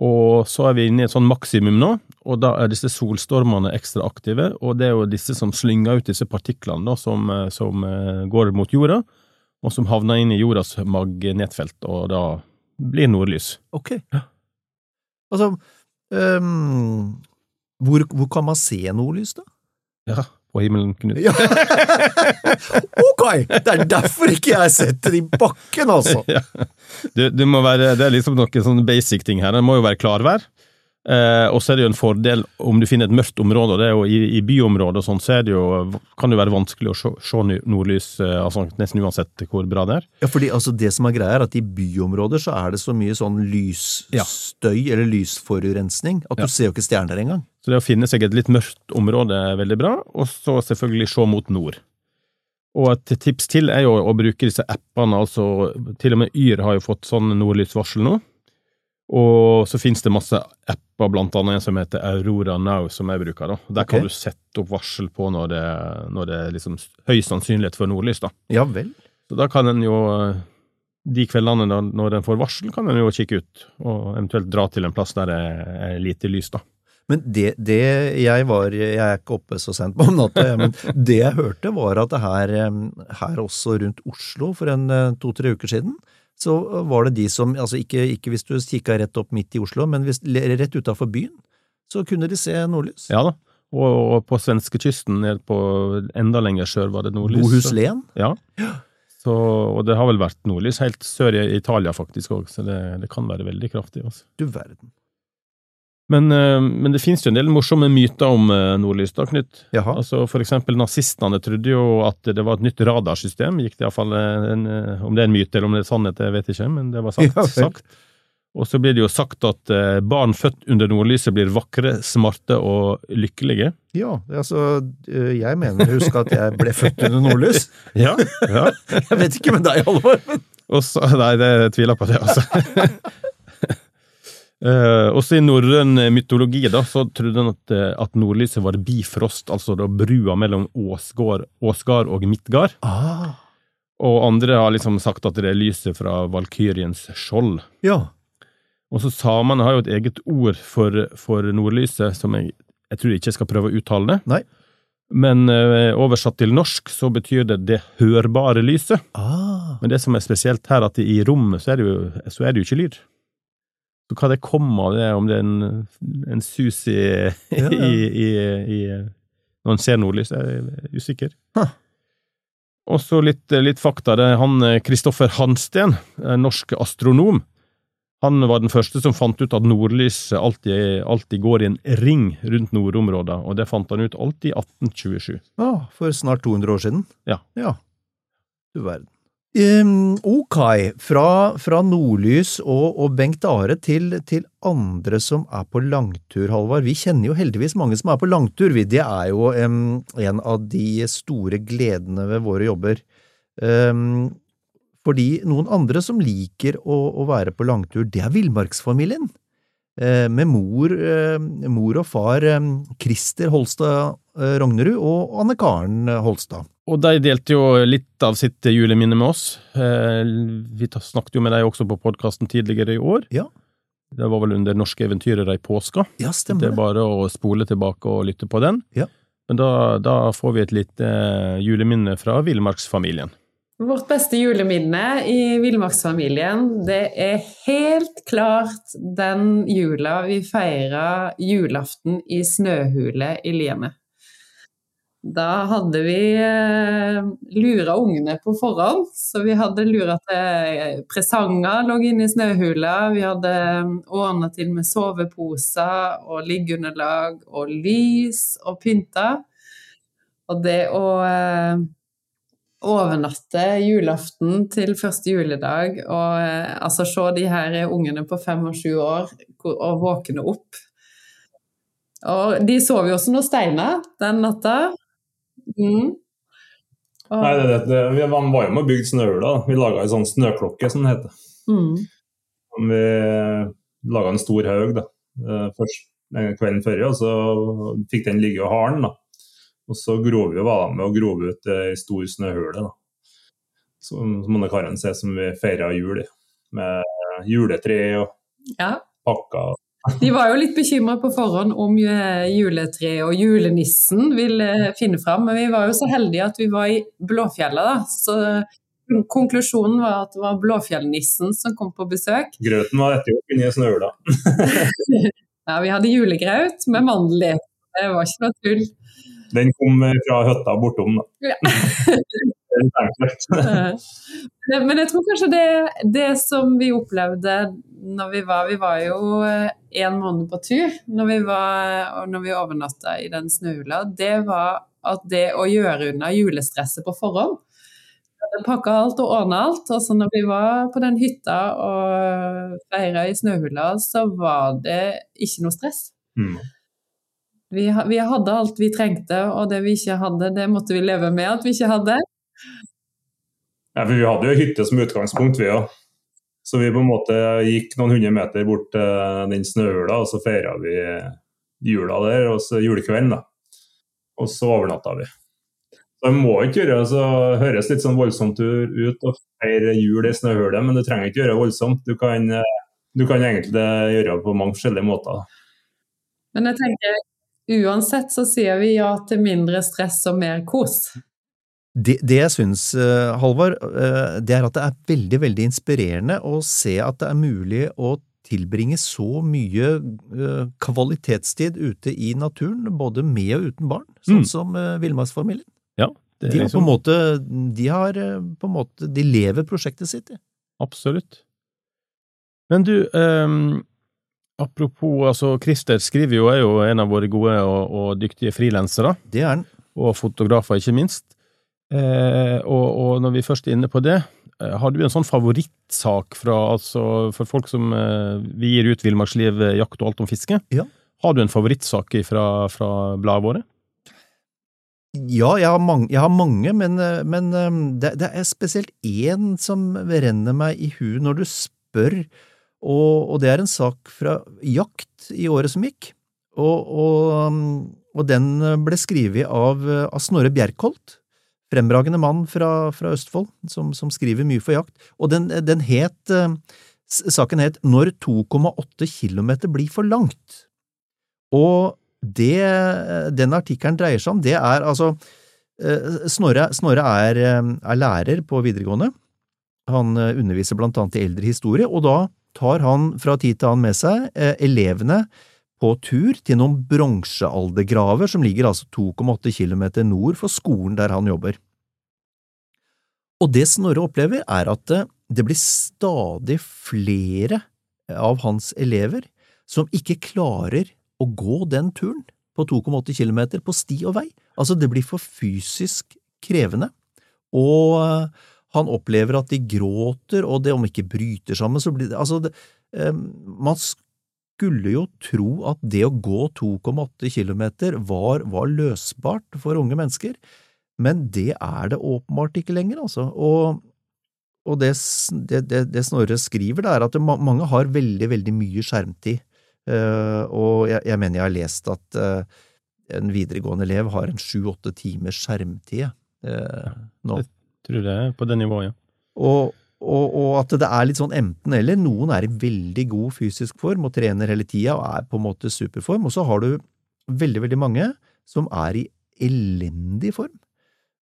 og så er vi inne i et sånn maksimum nå, og da er disse solstormene ekstra aktive, og det er jo disse som slynger ut disse partiklene da, som, eh, som eh, går mot jorda, og som havner inn i jordas magnetfelt, og da blir nordlys. Ok. Altså, um, hvor, hvor kan man se nordlys, da? Ja, på himmelen, Knut. Ja. ok! Det er derfor ikke jeg setter det i bakken, altså! Ja. Du, du være, det er liksom noen sånne basic ting her. Det må jo være klarvær. Eh, og så er det jo en fordel om du finner et mørkt område. og det er jo I, i byområder og sånn, så det jo, kan det jo være vanskelig å se, se nordlys eh, altså nesten uansett hvor bra det er. Ja, fordi altså, det som er greia, er at i byområder så er det så mye sånn Ja. lysstøy eller lysforurensning at Ja. du ser jo ikke stjerner engang. Så det å finne seg et litt mørkt område er veldig bra, og så selvfølgelig se mot nord. Og et tips til er jo å bruke disse appene, altså til og med Yr har jo fått sånn nordlysvarsel nå. Og så finnes det masse apper, blant annet en som heter Aurora Now, som jeg bruker. da. Der kan Ok. du sette opp varsel på når det, når det er liksom høy sannsynlighet for nordlys. da. Ja vel. Så da kan en jo, de kveldene når en får varsel, kan en jo kikke ut, og eventuelt dra til en plass der det er lite lys, da. Men det, det jeg var Jeg er ikke oppe så sent på natta, jeg, men det jeg hørte, var at det her, her også rundt Oslo for en eh, to-tre uker siden, så var det de som Altså ikke, ikke hvis du kikka rett opp midt i Oslo, men hvis, rett utafor byen, så kunne de se nordlys. Ja da. Og, og på svenskekysten, ned på enda lenger sør, var det nordlys. Bohuslän. Ja. Så, og det har vel vært nordlys helt sør i Italia faktisk òg, så det, det kan være veldig kraftig. Også. Du verden. Men, eh, men det finnes jo en del morsomme myter om eh, nordlys, da, Knut. Jaha. Altså, for eksempel nazistene trodde jo at det var et nytt radarsystem. Gikk det i hvert fall en, eh, Om det er en myte eller om det er sannhet, jeg vet ikke, men det var sagt. Ja, sagt. Og så blir det jo sagt at eh, barn født under nordlyset blir vakre, smarte og lykkelige. Ja, altså, eh, jeg mener å huske at jeg ble født under nordlys. Ja, ja. Jeg vet ikke med deg, Halvor, men Og nei, det jeg tviler på det, altså. Eh, også i norrøn mytologi da, så trodde en at, eh, at nordlyset var bifrost, altså da brua mellom Åsgård, Åsgard og Midtgard. ah, Og andre har liksom sagt at det er lyset fra Valkyriens skjold. Ja. Og så samene har jo et eget ord for, for nordlyset, som jeg, jeg tror ikke jeg skal prøve å uttale det. Nei. Men eh, oversatt til norsk så betyr det det hørbare lyset. Ah, Men det som er spesielt her, at i rommet så er det jo, så er det jo ikke lyd. Så hva det kommer av det, om det er en, en sus i, Ja, ja. i, i, i Når en ser nordlys, er jeg usikker. Huh. Og så litt, litt fakta. Det er han Kristoffer Hansten, norsk astronom. Han var den første som fant ut at nordlyset alltid, alltid går i en ring rundt nordområdet, og det fant han ut alltid i 1827. ah, for snart 200 år siden. Ja. Ja. Du verden. Um, ok, fra, fra nordlys og, og Bengt Are til, til andre som er på langtur, Halvard. Vi kjenner jo heldigvis mange som er på langtur. Det er jo um, en av de store gledene ved våre jobber. Um, fordi noen andre som liker å, å være på langtur, det er villmarksfamilien. Uh, med mor, uh, mor og far Krister Holstad uh, Rognerud og Anne Karen Holstad. Og de delte jo litt av sitt juleminne med oss. Eh, Vi snakket jo med dem også på podkasten tidligere i år. Ja. Det var vel under Norske eventyrere i påska. Ja, stemmer Det er bare å spole tilbake og lytte på den. Ja. Men da, da får vi et lite eh, juleminne fra villmarksfamilien. Vårt beste juleminne i Villmarksfamilien, det er helt klart den jula vi feira julaften i snøhule i Lierne. Da hadde vi eh, lura ungene på forhånd, så vi hadde lura til presanger lå inne i snøhula. Vi hadde ordna til med soveposer og liggeunderlag og lys og pynta. Og det å eh, overnatte julaften til første juledag og eh, altså se de her ungene på fem og sju år og våkne opp. Og de sov jo også noen steiner den natta. Mm. Og, Nei, det, det, det, vi var jo med og bygde snøhula. Vi laga ei sånn snøklokke, som det heter. mm. Vi laga en stor haug da. eh, først eh, kvelden før, og så fikk den ligge og harden. da. Og så grov vi var med og grov ut ei stor snøhule. da. Som, Anne Karen ser som vi feira jul i. Med juletre og ja. pakker. De var jo litt bekymra på forhånd om eh, juletreet og julenissen ville finne fram, men vi var jo så heldige at vi var i Blåfjella, da. Så mm, konklusjonen var at det var Blåfjellnissen som kom på besøk. Grøten var ettergjort inni snøhula. Ja, vi hadde julegraut med mandel. Det var ikke noe tull. Den kom fra hytta bortom. da. Ja. Jeg. Men jeg tror kanskje det, det som vi opplevde når vi var Vi var jo en måned på tur når vi, var, når vi overnatta i den snøhula. Det var at det å gjøre unna julestresset på forhånd pakka alt og ordna alt. Og så når vi var på den hytta og feira i snøhula, så var det ikke noe stress. Mm. Vi, vi hadde alt vi trengte, og det vi ikke hadde, det måtte vi leve med at vi ikke hadde. Ja, for vi hadde jo hytte som utgangspunkt, vi òg. Så vi på en måte gikk noen hundre meter bort til den snøhula, og så feira vi jula der, og så julekvelden, da. Og så overnatta vi. Så det må ikke gjøre så høres litt sånn voldsomt ut å feire jul i snøhule, men du trenger ikke gjøre det voldsomt. Du kan, eh, du kan egentlig gjøre det på mange forskjellige måter. Men jeg tenker, uansett så sier vi ja til mindre stress og mer kos. Det, det jeg syns, Halvor, uh, det er at det er veldig, veldig inspirerende å se at det er mulig å tilbringe så mye uh, kvalitetstid ute i naturen, både med og uten barn, sånn Mm. som villmarksfamilien. Ja, De har på liksom, en måte, de har på en måte, de lever prosjektet sitt. de. absolutt. Men du, ehm, apropos, altså Christer skriver jo, er jo en av våre gode og, og dyktige frilansere, Det er han. og fotografer ikke minst. Eh, og, og når vi først er inne på det, eh, har du en sånn favorittsak fra, altså, for folk som eh, vi gir ut Villmarksliv, eh, jakt og alt om fiske? Ja. Har du en favorittsak fra, fra bladet våre? Ja, jeg har mange, jeg har mange men, uh, men det, det er spesielt én som renner meg i hu når du spør, og, og det er en sak fra jakt i året som gikk. Og, og, og den ble skrevet av, av Snorre Bjerkholt, fremragende mann fra, fra Østfold, som, som skriver mye for jakt. Og den, den het, uh, saken het Når 2,8 kilometer blir for langt. Og det den artikkelen dreier seg om, det er altså eh, Snorre, Snorre er, eh, er lærer på videregående. Han eh, underviser blant annet i eldre historie, og da tar han fra tid til annen med seg eh, elevene på tur til noen bronsealdergraver som ligger altså 2,8 kilometer nord for skolen der han jobber. Og det Snorre opplever, er at det, det blir stadig flere av hans elever som ikke klarer å gå den turen på 2,8 km på sti og vei. Altså, det blir for fysisk krevende, og eh, han opplever at de gråter, og det om ikke bryter sammen, så blir det Altså, det, eh, man skulle jo tro at det å gå 2,8 km var, var løsbart for unge mennesker, men det er det åpenbart ikke lenger, altså. Og, og det, det, det, det Snorre skriver, det er at mange har veldig, veldig mye skjermtid. Eh, og jeg, jeg mener jeg har lest at eh, en videregående elev har en sju–åtte timers skjermtid nå. nå. Tror det er på det nivået, ja. Og, og, og at det er litt sånn enten-eller. Noen er i veldig god fysisk form og trener hele tida og er på en måte superform, og så har du veldig, veldig mange som er i elendig form,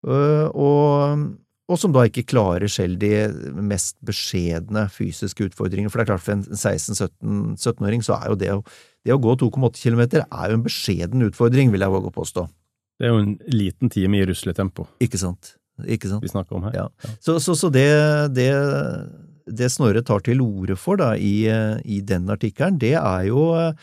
Øh, og, og som da ikke klarer selv de mest beskjedne fysiske utfordringer. For det er klart, for en 16-17-åring så er jo det å, det å gå 2,8 km er jo en beskjeden utfordring, vil jeg våge å påstå. Det er jo en liten time i rusletempo Ikke sant? Ikke sant? vi snakker om her. Ja. Så, så, så det, det, det Snorre tar til orde for da, i, i den artikkelen, det er jo eh,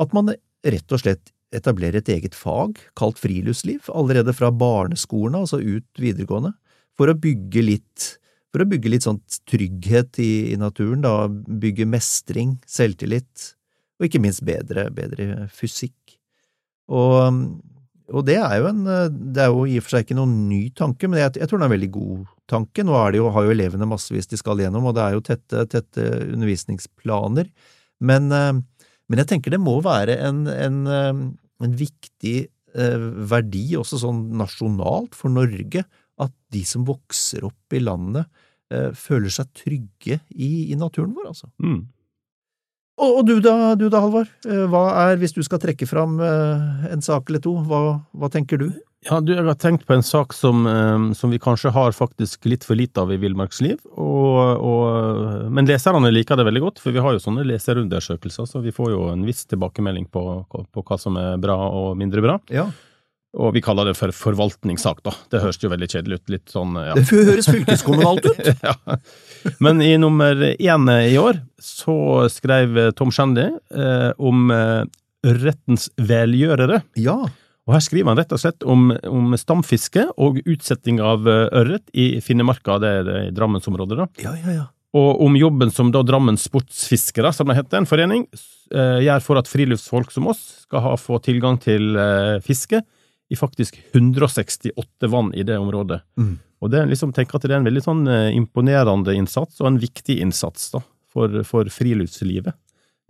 at man rett og slett etablerer et eget fag kalt friluftsliv, allerede fra barneskolen, altså ut videregående, for å bygge litt for å bygge litt sånn trygghet i, i naturen, da, bygge mestring, selvtillit, og ikke minst bedre, bedre fysikk. Og, og det er jo en Det er jo i og for seg ikke noen ny tanke, men jeg, jeg tror det er en veldig god tanke. Nå jo, har jo elevene massevis de skal gjennom, og det er jo tette, tette undervisningsplaner. Men, eh, men jeg tenker det må være en, en, eh, en viktig eh, verdi også sånn nasjonalt for Norge at de som vokser opp i landet, eh, føler seg trygge i, i naturen vår, altså. Mm. Og, og du da, du da, Halvard? Eh, Hva er, hvis du skal trekke fram eh, en sak eller to, hva, hva tenker du? Ja, du, jeg har tenkt på en sak som, eh, som vi kanskje har faktisk litt for lite av i Villmarksliv, men leserne liker det veldig godt, for vi har jo sånne leserundersøkelser, så vi får jo en viss tilbakemelding på, på hva som er bra og mindre bra. Ja, Og vi kaller det for forvaltningssak, da. Det høres jo veldig kjedelig ut. Litt sånn, ja. Det høres fylkeskommunalt ut! ja. Men i nummer én i år så skrev Tom Shandy eh, om eh, rettens velgjørere. Ja, Og her skriver han rett og slett om, om stamfiske og utsetting av eh, ørret i Finnemarka, det er det i Drammensområdet, da. ja, ja. ja. Og om jobben som da Drammens Sportsfiskere, som det heter, en forening, eh, gjør for at friluftsfolk som oss skal ha, få tilgang til eh, fiske i faktisk 168 vann i det området. Mm. Og det liksom, tenker at det er en veldig sånn eh, imponerende innsats, og en viktig innsats da, for, for friluftslivet.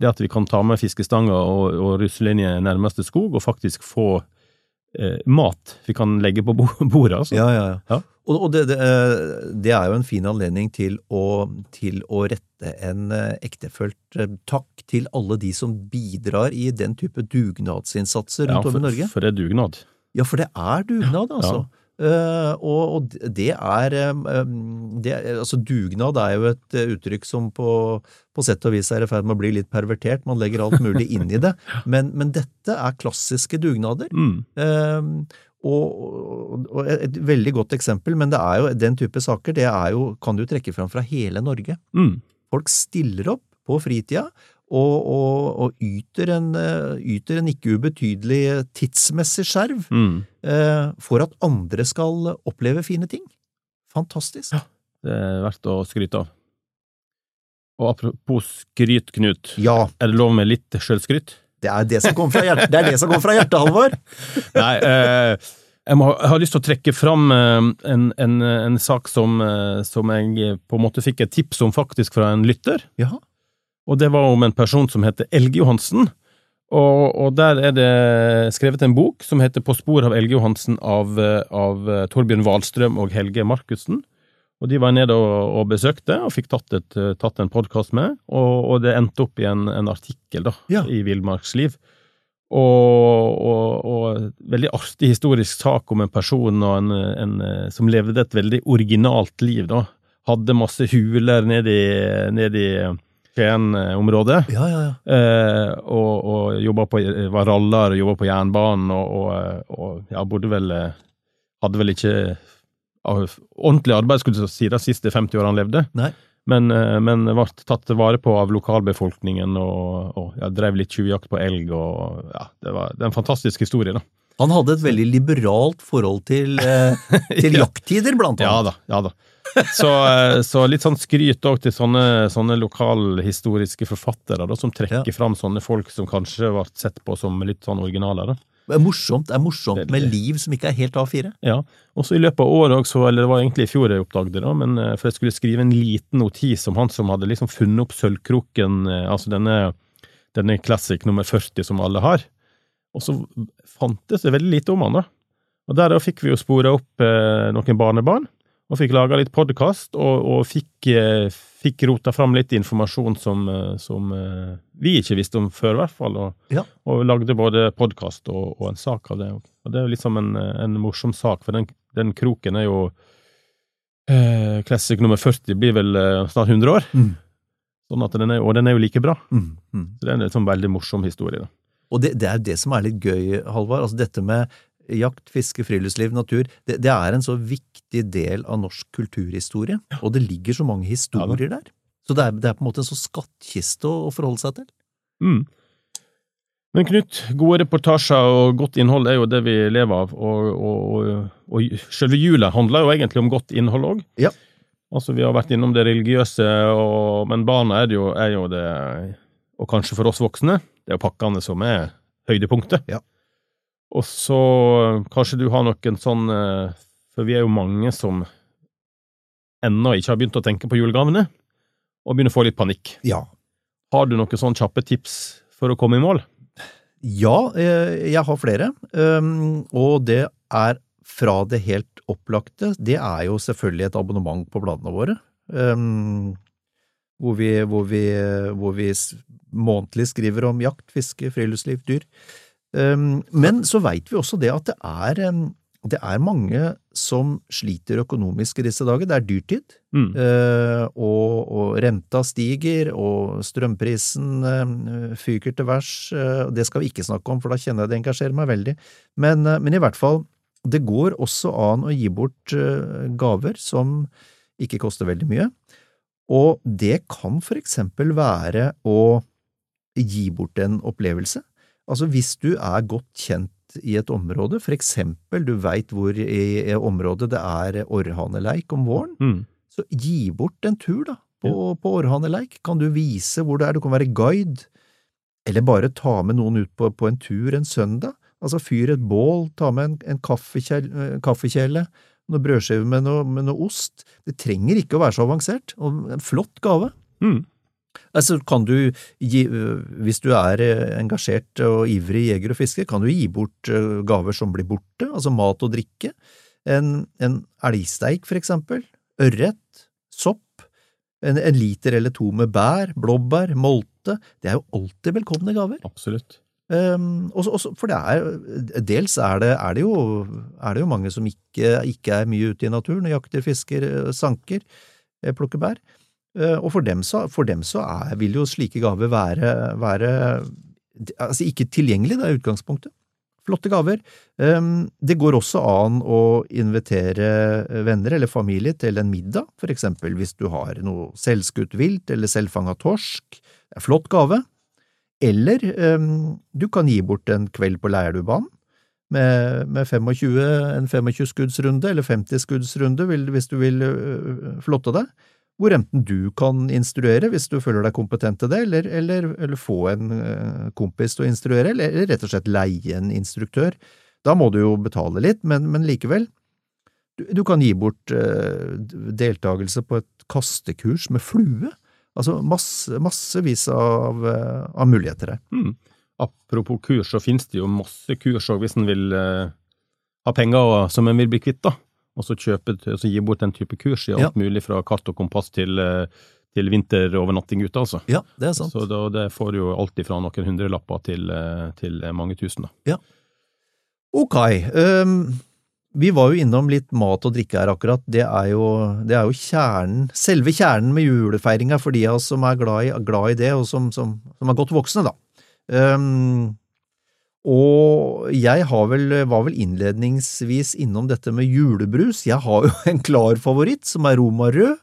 Det at vi kan ta med fiskestanger og, og i nærmeste skog, og faktisk få eh, mat vi kan legge på bordet. Altså. ja, ja, ja. Ja. Og, og det, det, eh, det, er jo en fin anledning til å, til å rette en eh, ektefølt takk til alle de som bidrar i den type dugnadsinnsatser rundt ja, om i Norge. For det er dugnad. Ja, for det er dugnad, altså. Ja. Uh, og, og, det er um, det, Altså, dugnad er jo et uttrykk som på, på sett og vis er i ferd med å bli litt pervertert. Man legger alt mulig inn i det. Men, men dette er klassiske dugnader. Mm. Uh, og, og, et veldig godt eksempel, men det er jo den type saker, det er jo, kan du trekke fram fra hele Norge. Mm. Folk stiller opp på fritida og, og, og yter, en, yter, en, ikke ubetydelig tidsmessig skjerv mm. eh, for at andre skal oppleve fine ting. Fantastisk. Ja, det er verdt å skryte av. Og apropos skryt, Knut. Ja. Er det lov med litt sjølskryt? Det er det som kommer fra hjertet, det det fra hjertet, Halvor! Nei, eh, jeg, må, jeg, har lyst til å trekke fram eh, en, en, en sak som, eh, som, jeg på en måte fikk et tips om faktisk fra en lytter. Jaha. Og det var om en person som heter Elge Johansen. Og, og, der er det skrevet en bok som heter På spor av Elge Johansen av, av Torbjørn Wahlstrøm og Helge Markussen. Og De var nede og, og besøkte, og fikk tatt, et, tatt en podkast med. Og, og, det endte opp i en, en artikkel da, ja. i Villmarksliv. Og, og, veldig artig historisk sak om en person en, en, som levde et veldig originalt liv. da. Hadde masse huler nedi i Skien-området. Ja, ja, ja. Eh, og, og jobba på, var raller, jobba på jernbanen, og, og ja, bodde vel Hadde vel ikke ordentlig arbeid skulle du si, de siste 50 årene han levde. Nei. Men, eh, men ble tatt vare på av lokalbefolkningen og, og ja, drev litt tjuvjakt på elg. og ja, det, var, det er en fantastisk historie. da. Han hadde et veldig liberalt forhold til, eh, til jakttider, blant annet. Ja da. ja da. Så, eh, så litt sånn skryt òg til sånne, sånne lokalhistoriske forfattere da, som trekker ja. fram sånne folk som kanskje ble sett på som litt sånn originaler. da. Det er morsomt, det er morsomt med liv som ikke er helt A4. Ja, og så i løpet av året også, eller det var egentlig i fjor jeg oppdaget det, da, men eh, for jeg skulle skrive en liten notis om han som hadde liksom funnet opp sølvkroken, eh, altså denne, denne Classic nummer 40 som alle har. Og så fantes det veldig lite om han, da. Og der da fikk vi jo spora opp eh, noen barnebarn, og fikk laga litt podkast, og, og fikk, eh, fikk, rota fram litt informasjon som, eh, som eh, vi ikke visste om før, i hvert fall. Og, ja. og lagde både podkast og, og, en sak av det. Og det er jo liksom en, en morsom sak, for den, den kroken er jo eh, Classic nummer 40 blir vel snart 100 år. Mm. Sånn den er, og den er jo like bra. Mm. Mm. Så det er en liksom veldig morsom historie. da. Og det, det er jo det som er litt gøy, Halvard. Altså dette med jakt, fiske, friluftsliv, natur, det, det, er en så viktig del av norsk kulturhistorie, og det ligger så mange historier ja, der. Så det er, det er, på en måte en sånn skattkiste å, å, forholde seg til. Mm. Men Knut, gode reportasjer og godt innhold er jo det vi lever av, og, og, og, og selve jula handler jo egentlig om godt innhold òg. Ja. Altså, vi har vært innom det religiøse, men barna er, jo, er jo det, og kanskje for oss voksne, det er jo pakkene som er høydepunktet. Ja. Og så kanskje du har noen sånn For vi er jo mange som ennå ikke har begynt å tenke på julegavene, og begynner å få litt panikk. Ja. Har du noen sånne kjappe tips for å komme i mål? Ja, eh, jeg har flere. Um, og det er fra det helt opplagte. Det er jo selvfølgelig et abonnement på bladene våre. Um, hvor vi, hvor, vi, hvor vi månedlig skriver om jakt, fiske, friluftsliv, dyr. Ehm, men så veit vi også det at det er, det er, mange som sliter økonomisk i disse dager. Det er dyrtid, mm. Eh, og, og, renta stiger, og strømprisen fyker til værs. Eh, det skal vi ikke snakke om, for da kjenner jeg det engasjerer meg veldig. Men, eh, men i hvert fall, det går også an å gi bort gaver som ikke koster veldig mye. Og det kan for eksempel være å gi bort en opplevelse. Altså hvis du er godt kjent i et område, for eksempel du veit hvor i området det er orrhaneleik om våren, mm. så gi bort en tur da, på, ja. på orrhaneleik. Kan du vise hvor det er, du kan være guide, eller bare ta med noen ut på, på en tur en søndag. Altså fyr et bål, ta med en, en eh, kaffekjele, noen brødskiver med, noe, med noe ost. Det trenger ikke å være så avansert, og en flott gave. Mm. Altså, kan du gi, hvis du er engasjert og ivrig jeger og fisker, kan du gi bort gaver som blir borte, altså mat og drikke. En, en elgsteik, for eksempel, ørret, sopp, en, en liter eller to med bær, blåbær, molte, det er jo alltid velkomne gaver. Absolutt. Um, også, også, for det er, dels er det, er det, jo, er det jo mange som ikke, ikke, er mye ute i naturen, jakter, fisker, sanker, plukker bær. Uh, og for dem så, for dem så er, vil jo slike gaver være, være altså ikke tilgjengelig, da, i utgangspunktet. Flotte gaver. Um, det går også an å invitere venner eller familie til en middag, for eksempel hvis du har noe selvskutt vilt eller selvfanga torsk. Det er flott gave. Eller um, du kan gi bort en kveld på Leirdubanen med, med 25, en 25-skuddsrunde eller 50-skuddsrunde hvis du vil uh, flotte deg, hvor enten du kan instruere hvis du føler deg kompetent til det, eller, eller, eller få en uh, kompis til å instruere, eller, eller, rett og slett leie en instruktør. Da må du jo betale litt, men, men likevel. Du, du, kan gi bort eh, deltakelse på et kastekurs med flue. Altså masse, massevis av, eh, av muligheter her. Mm. Apropos kurs, så finnes det jo masse kurs òg, hvis en vil eh, ha penger som en vil bli kvitt, da. Og så kjøpe, så gi bort den type kurs i alt ja. mulig fra kart og kompass til, uh, til vinterovernatting ute, altså. Ja, det er sant. Så da, det får jo alt ifra noen hundrelapper til, uh, til mange tusen, da. Ja. Ok. Um vi var jo innom litt mat og drikke her akkurat. Det er jo, det er jo kjernen, selve kjernen med julefeiringa for de av oss som er glad i, glad i det, og som, som, som, er godt voksne, da. Um, og jeg vel, var vel innledningsvis innom dette med julebrus. Jeg har jo en klar favoritt, som er romarød.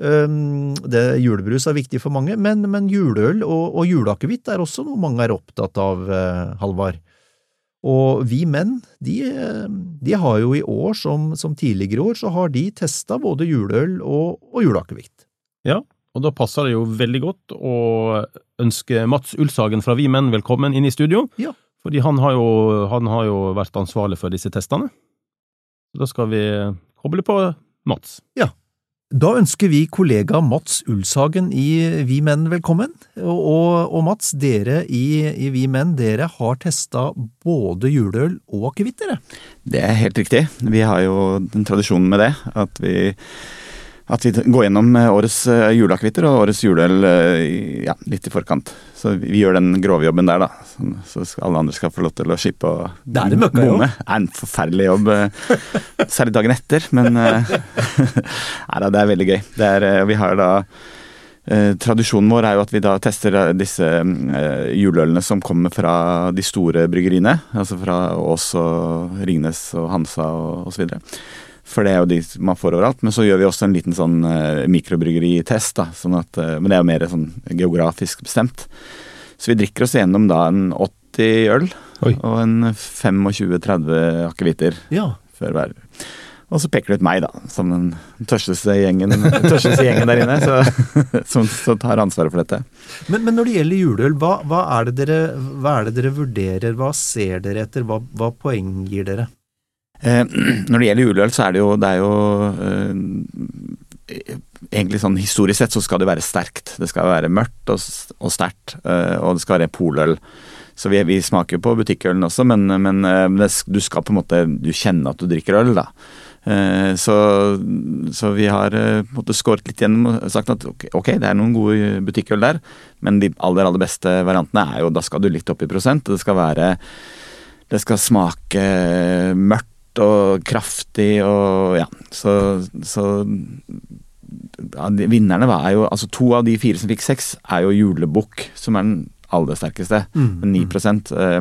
Um, det, julebrus er viktig for mange, men, men juleøl og, og juleakevitt er også noe mange er opptatt av, uh, Halvard. Og vi menn, de, de, har jo i år, som, som tidligere år, så har de testa både juleøl og, og juleakevitt. Ja, og da passer det jo veldig godt å ønske Mats Ulshagen fra Vi Menn velkommen inn i studio. Ja. Fordi han har, jo, han har jo vært ansvarlig for disse testene. Da skal vi koble på Mats. Ja. Da ønsker vi kollega Mats Ulshagen i Vi Menn velkommen. Og, og Mats, dere i, i, Vi Menn, dere har testa både juleøl og akevitt, dere? Det er helt riktig. Vi har jo den tradisjonen med det. At vi at vi går gjennom årets eh, juleakevitter og årets juleøl eh, ja, litt i forkant. Så vi gjør den grovjobben der, da. Så alle andre skal få lov til å skippe å Det er en møkkajobb. Det er en forferdelig jobb. Særlig dagen etter, men Nei da, det er veldig gøy. Det er, vi har da Tradisjonen vår er jo at vi da tester disse juleølene som kommer fra de store bryggeriene. Altså fra Ås og Ringnes og Hansa og osv. For det er jo de man får overalt. Men så gjør vi også en liten sånn uh, mikrobryggeri-test. da, sånn at, uh, Men det er jo mer sånn geografisk bestemt. Så vi drikker oss gjennom da en 80 øl Oi. og en 25-30 akevitter ja. før hver. Og så peker du ut meg, da, som den tørsteste gjengen, tørsteste gjengen der inne, så, som, som, tar ansvaret for dette. Men, men, når det gjelder juleøl, hva, hva, er dere, hva, er det dere, vurderer? Hva ser dere etter? Hva, hva poeng gir dere? Eh, når det gjelder juleøl, så er det jo, det er jo eh, Egentlig sånn historisk sett så skal det være sterkt. Det skal være mørkt og, og sterkt, eh, og det skal være poløl. Så vi, vi smaker jo på butikkølen også, men, men det, du skal på en måte Du kjenner at du drikker øl, da. Så, så, vi har på en måte skåret litt gjennom og sagt at ok, det er noen gode butikkøl der, men de aller aller beste variantene er jo Da skal du litt opp i prosent. Det skal være Det skal smake mørkt og kraftig og ja. Så, så ja, vinnerne var jo Altså to av de fire som fikk seks, er jo julebukk, som er den aller sterkeste. Mm. 9 eh,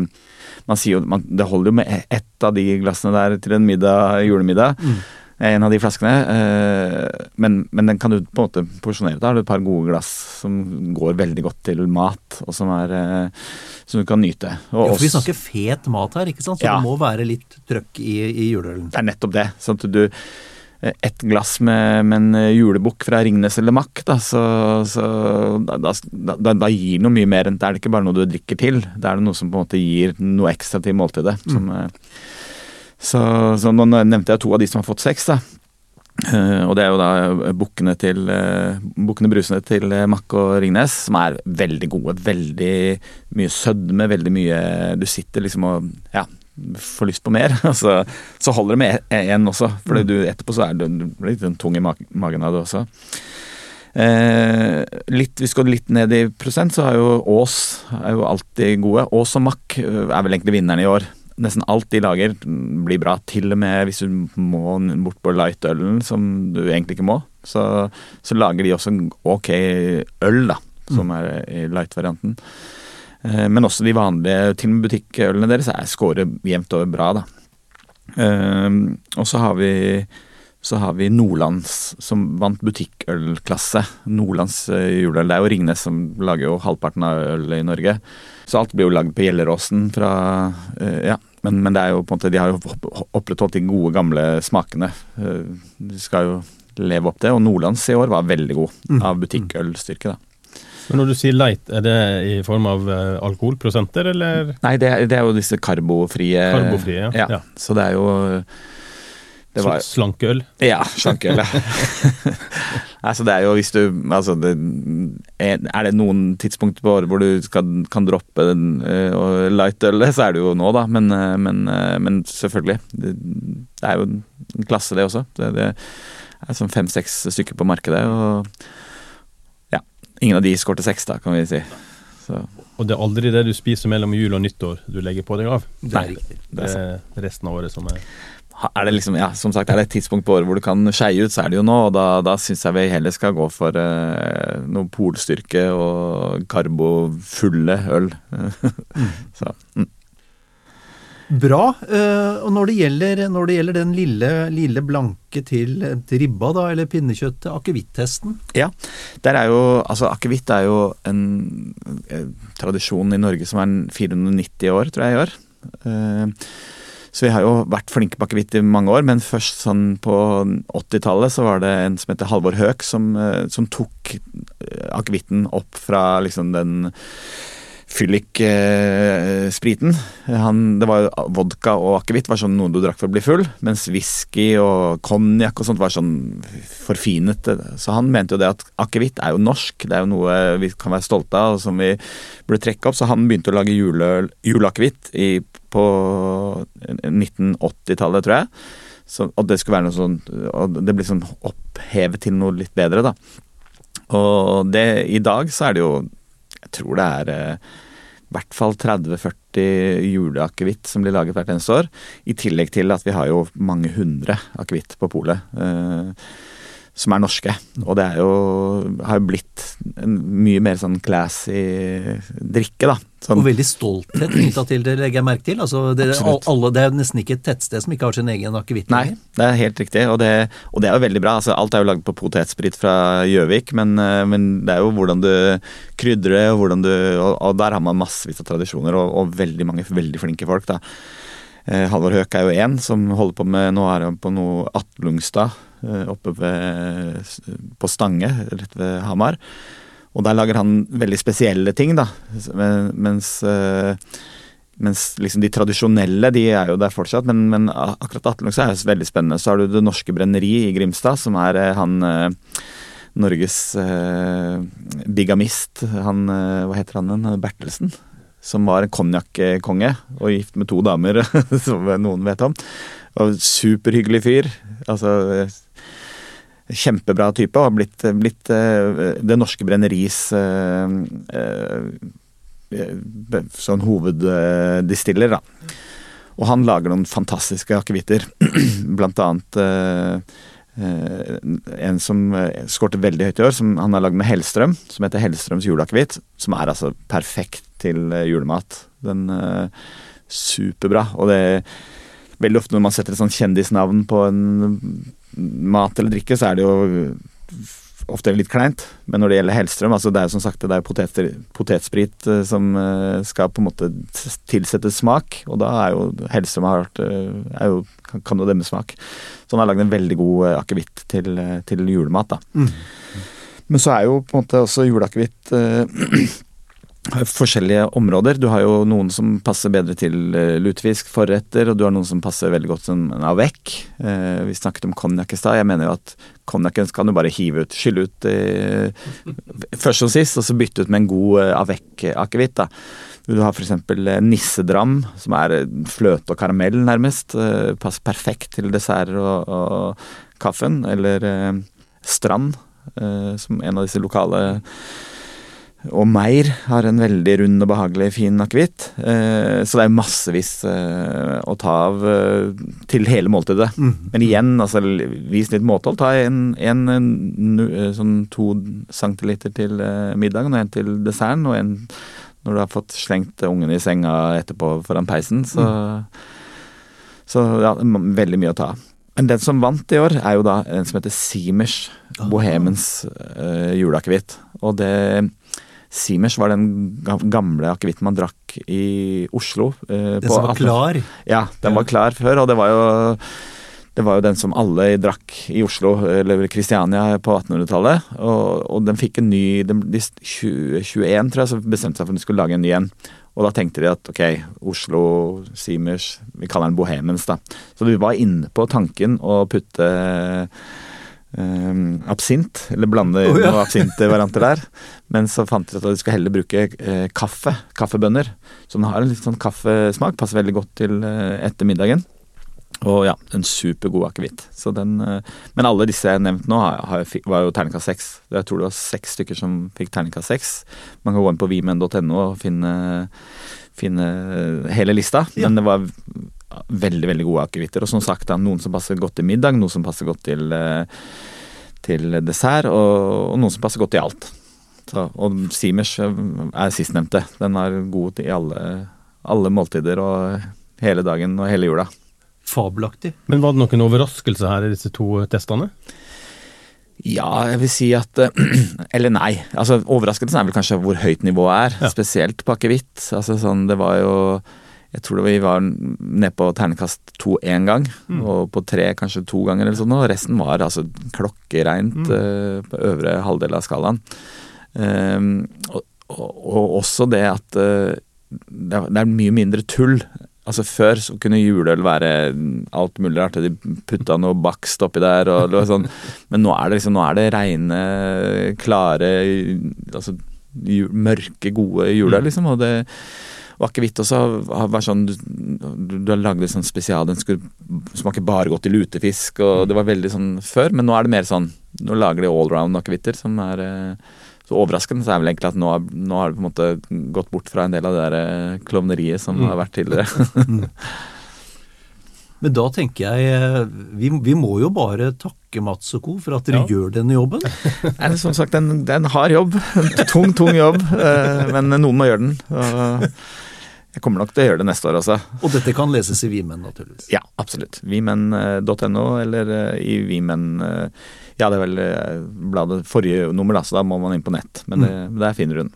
Man sier jo man, Det holder jo med ett av de glassene der til en middag, julemiddag. Mm en av de flaskene. Eh, men, men, den kan du på en måte porsjonere. Da har du et par gode glass som går veldig godt til mat, og som, er, eh, som du kan nyte. Og ja, for vi snakker fet mat her, ikke sant? så ja. det må være litt trøkk i, i juleølen. Det er nettopp det. sånn at du eh, et glass med, med en julebukk fra Ringnes eller Mack, da, så, så da, da, da, gir noe mye mer enn Det er ikke bare noe du drikker til, det er noe som på en måte gir noe ekstra til måltidet. Mm. Som, så, så, nå nevnte jeg to av de som har fått seks, da. Uh, og det er jo da bukkene til uh, bukkene brusene til Mack og Ringnes, som er veldig gode. Veldig mye sødme, veldig mye Du sitter liksom og Ja, får lyst på mer, så, så holder det med én også. For du, etterpå så er du, litt sånn tung i magen av det også. Eh, litt, Hvis vi går litt ned i prosent, så er jo Ås er jo alltid gode. Ås og Mack er vel egentlig vinneren i år. Nesten alt de lager blir bra, til og med hvis du må bort på light-ølen, som du egentlig ikke må. Så, så lager de også en ok øl, da, som er i light-varianten. Eh, men også de vanlige, til og med butikkølene deres, er scorer jevnt over bra, da. Eh, og så har vi så har vi Nordlands, som vant butikkølklasse. Nordlands eh, juleøl. Det er jo Ringnes som lager jo halvparten av ølet i Norge. Så alt blir jo lagd på Gjelleråsen fra Ja, men, men, det er jo på en måte de har jo opprettholdt de gode, gamle smakene. De skal jo leve opp det. Og Nordlands i år var veldig god, mm. av butikkølstyrke, da. Men når du sier light, er det i form av uh, alkoholprosenter, eller? Nei, det det er, jo disse karbofrie. Karbofrie, ja. ja. ja. Så det er jo det var, slankøl? Ja, slankøl. Ja. altså det er jo hvis du altså det, er, det noen tidspunkt på året hvor du skal, kan droppe den, uh, lightølet, så er det jo nå, da. Men, uh, men, uh, men selvfølgelig. Det, det, er jo en klasse, det også. Det, det er sånn fem-seks stykker på markedet. og ja, Ingen av de skårte seks, da, kan vi si. Så. Og det er aldri det du spiser mellom jul og nyttår du legger på deg av? Det er riktig. Det er resten av året som er er det liksom, ja, som sagt, er det et tidspunkt på året hvor du kan skeie ut, så er det jo nå. og Da, da syns jeg vi heller skal gå for eh, noe polstyrke og karbofulle øl. så, mm. Bra. Eh, og når det gjelder, når det gjelder den lille, lille, blanke til, til ribba, da, eller pinnekjøttet, akevittesten? Ja, der er jo Altså, akevitt er jo en, en, eh, tradisjon i Norge som er 490 år, tror jeg, i år. Uh, så vi har jo vært flinke på akevitt i mange år, men først sånn på 80-tallet så var det en som heter Halvor Høek, som, som tok akevitten opp fra liksom den fyllik-spriten. det var Vodka og akevitt var sånn noe du drakk for å bli full, mens whisky og konjakk og sånt var sånn forfinet. Så han mente jo det at akevitt er jo norsk, det er jo noe vi kan være stolte av og som vi burde trekke opp. Så han begynte å lage juleakevitt på 1980-tallet, tror jeg. Så, og det skulle være noe sånn Og det ble sånn opphevet til noe litt bedre, da. Og det, i dag så er det jo jeg tror det er eh, i hvert fall 30-40 juleakevitt som blir laget hvert eneste år. I tillegg til at vi har jo mange hundre akevitt på polet. Eh, som er norske. Og det er jo, har jo blitt en mye mer sånn classy drikke, da. Sånn. Og veldig stolthet knytta til det, legger jeg merke til. Altså, det, alle, det, er nesten ikke et tettsted som ikke har sin egen akevitt. Nei, det er helt riktig, og det, og det er jo veldig bra. Altså, alt er jo lagd på potetsprit fra Gjøvik, men, eh, men, det er jo hvordan du krydrer det, og, hvordan du, og, og der har man massevis av tradisjoner, og, og, veldig mange veldig flinke folk. da. Eh, Halvor Høek er jo én som holder på med Nå er han på noe Atlungstad oppe ved, på Stange, rett ved Hamar. Og der lager han veldig spesielle ting, da. Mens, eh, mens liksom de tradisjonelle de er jo der fortsatt, men, men akkurat Atlungstad er veldig spennende. Så har du Det Norske Brenneri i Grimstad, som er han Norges eh, bigamist, han Hva heter han igjen? Bertelsen? som var en konjakkonge og gift med to damer, som noen vet om. Og superhyggelig fyr. Altså Kjempebra type, og har blitt, blitt uh, Det Norske Brenneris uh, uh, sånn hoveddistiller, da. Og han lager noen fantastiske akevitter. Blant annet en som skårte veldig høyt i år, som han har lagd med Hellstrøm, som heter Hellstrøms juleakevitt. Som er altså perfekt til eh, julemat. Den Superbra. Og det er veldig ofte når man setter et sånt kjendisnavn på en mat eller drikke, så er det jo ofte litt kleint. Men når det gjelder Hellstrøm, altså det er jo som sagt det er potet, potetsprit uh, som uh, skal på en måte tilsette smak, og da er jo Hellstrøm har vært, er jo, kan, kan jo demme smak. Så han har lagd en veldig god akevitt til, til, julemat, da. Mm. Men så er jo på en måte også juleakevitt forskjellige områder. Du har jo noen som passer bedre til eh, lutefisk, forretter, og du har noen som passer veldig godt som en avec. Eh, vi snakket om konjakk i stad. Jeg mener jo at konjakken kan du bare hive ut, skylle ut eh, først og sist, og så bytte ut med en god eh, avec-akevitt. Du har f.eks. nissedram, som er eh, fløte og karamell, nærmest. Eh, passer perfekt til desserter og, og kaffen. Eller eh, Strand, eh, som en av disse lokale og Meir har en veldig rund og behagelig fin akevitt. Eh, så det er massevis eh, å ta av eh, til hele måltidet. Mm. Men igjen, altså, vis litt måtehold. Ta en, en, eh, sånn to centiliter til middagen, og en til desserten, og en når du har fått slengt ungene i senga etterpå foran peisen. Så, så ja, veldig mye å ta av. Men den som vant i år, er jo da en som heter Simers. Bohemens uh, juleakevitt. Og det Simers var den gamle akevitten man drakk i Oslo. eh, Den på som var klar. Ja, den var klar før, og det var jo det var jo den som alle drakk i Oslo, eller Kristiania, på 1800-tallet. Og, og den fikk en ny den, de 2021, tror jeg, så bestemte seg for at de skulle lage en ny en. Og da tenkte de at ok, Oslo, Simers, vi kaller den Bohemens, da. Så de var inne på tanken å putte eh, absint, eller blande oh, ja. noen absintvarianter der. Men så fant de ut at de skulle heller bruke eh, kaffe, kaffebønner. Som har en litt sånn kaffesmak, passer veldig godt til eh, etter middagen. Og ja, en supergod akevitt. Så eh, Men alle disse jeg har nevnt nå, har, har, var jo terningkast seks. Jeg tror det var seks stykker som fikk terningkast seks. Man kan gå inn på vimen.no og finne, finne hele lista. Ja. Men det var veldig veldig gode akevitter. Og som sagt, da, noen som passer godt til middag, noen som passer godt til, eh, til dessert, og, og noen som passer godt til alt. Så, og Simers eh, er sistnevnte. Den er god i alle, alle måltider og hele dagen og hele jula. Fabelaktig. Men var det noen overraskelse her i disse to testene? Ja, jeg vil si at Eller nei. altså Overraskelsen er vel kanskje hvor høyt nivået er, Ja. spesielt på akevitt. Altså, sånn, det var jo Jeg tror det var, vi var nede på ternekast to én gang, og på tre kanskje to ganger eller sånn, og resten var altså klokkereint eh, på øvre halvdel av skalaen. Um, og, og, og også det at uh, det, er, det er mye mindre tull. Altså Før så kunne juleøl være alt mulig rart. De putta noe bakst oppi der. Og, var sånn. Men nå er det liksom, nå er det reine, klare altså, Mørke, gode juleøl, liksom. Og, det, og akevitt også har vært sånn Du, du har lagd en sånn spesial, den skulle smake bare godt i lutefisk. Og det var veldig sånn før, men nå er det mer sånn Nå lager de allround akevitter som er eh, så overraskende så er vel egentlig at nå, har- nå har det på en måte gått bort fra en del av det der eh, klovneriet som har vært tidligere. Men da tenker jeg eh, vi, vi må jo bare takke Mats og co. for at dere gjør denne jobben. Det er som sagt en, det er en hard jobb. En tung, tung jobb. Men noen må gjøre den. Og jeg kommer nok til å gjøre det neste år også. Og dette kan leses i Vimen, naturligvis. Ja, absolutt. Vimen.no eller eh, i Vimen eh, Ja, det er vel eh, bladet forrige nummer, da, så da må man inn på nett. Men det, der finner du den.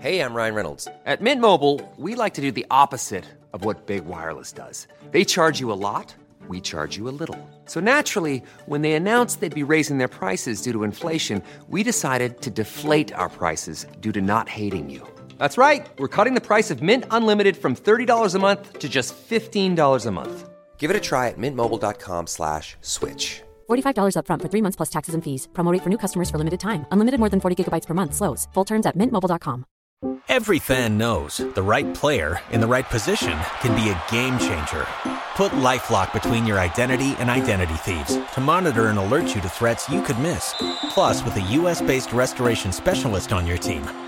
Hey, I'm Ryan Reynolds. At Mint Mobile, we like to do the opposite of what Big Wireless does. They charge you a lot, we charge you a little. So naturally, when they announced they'd be raising their prices due to inflation, we decided to deflate our prices due to not hating you. That's right. We're cutting the price of Mint Unlimited from $30 a month to just $15 a month. Give it a try at mintmobile.com slash switch. $45 upfront for three months plus taxes and fees. Promo rate for new customers for limited time. Unlimited more than 40 gigabytes per month. Slows. Full terms at mintmobile.com. Every fan knows the right player in the right position can be a game changer. Put LifeLock between your identity and identity thieves to monitor and alert you to threats you could miss. Plus, with a US-based restoration specialist on your team,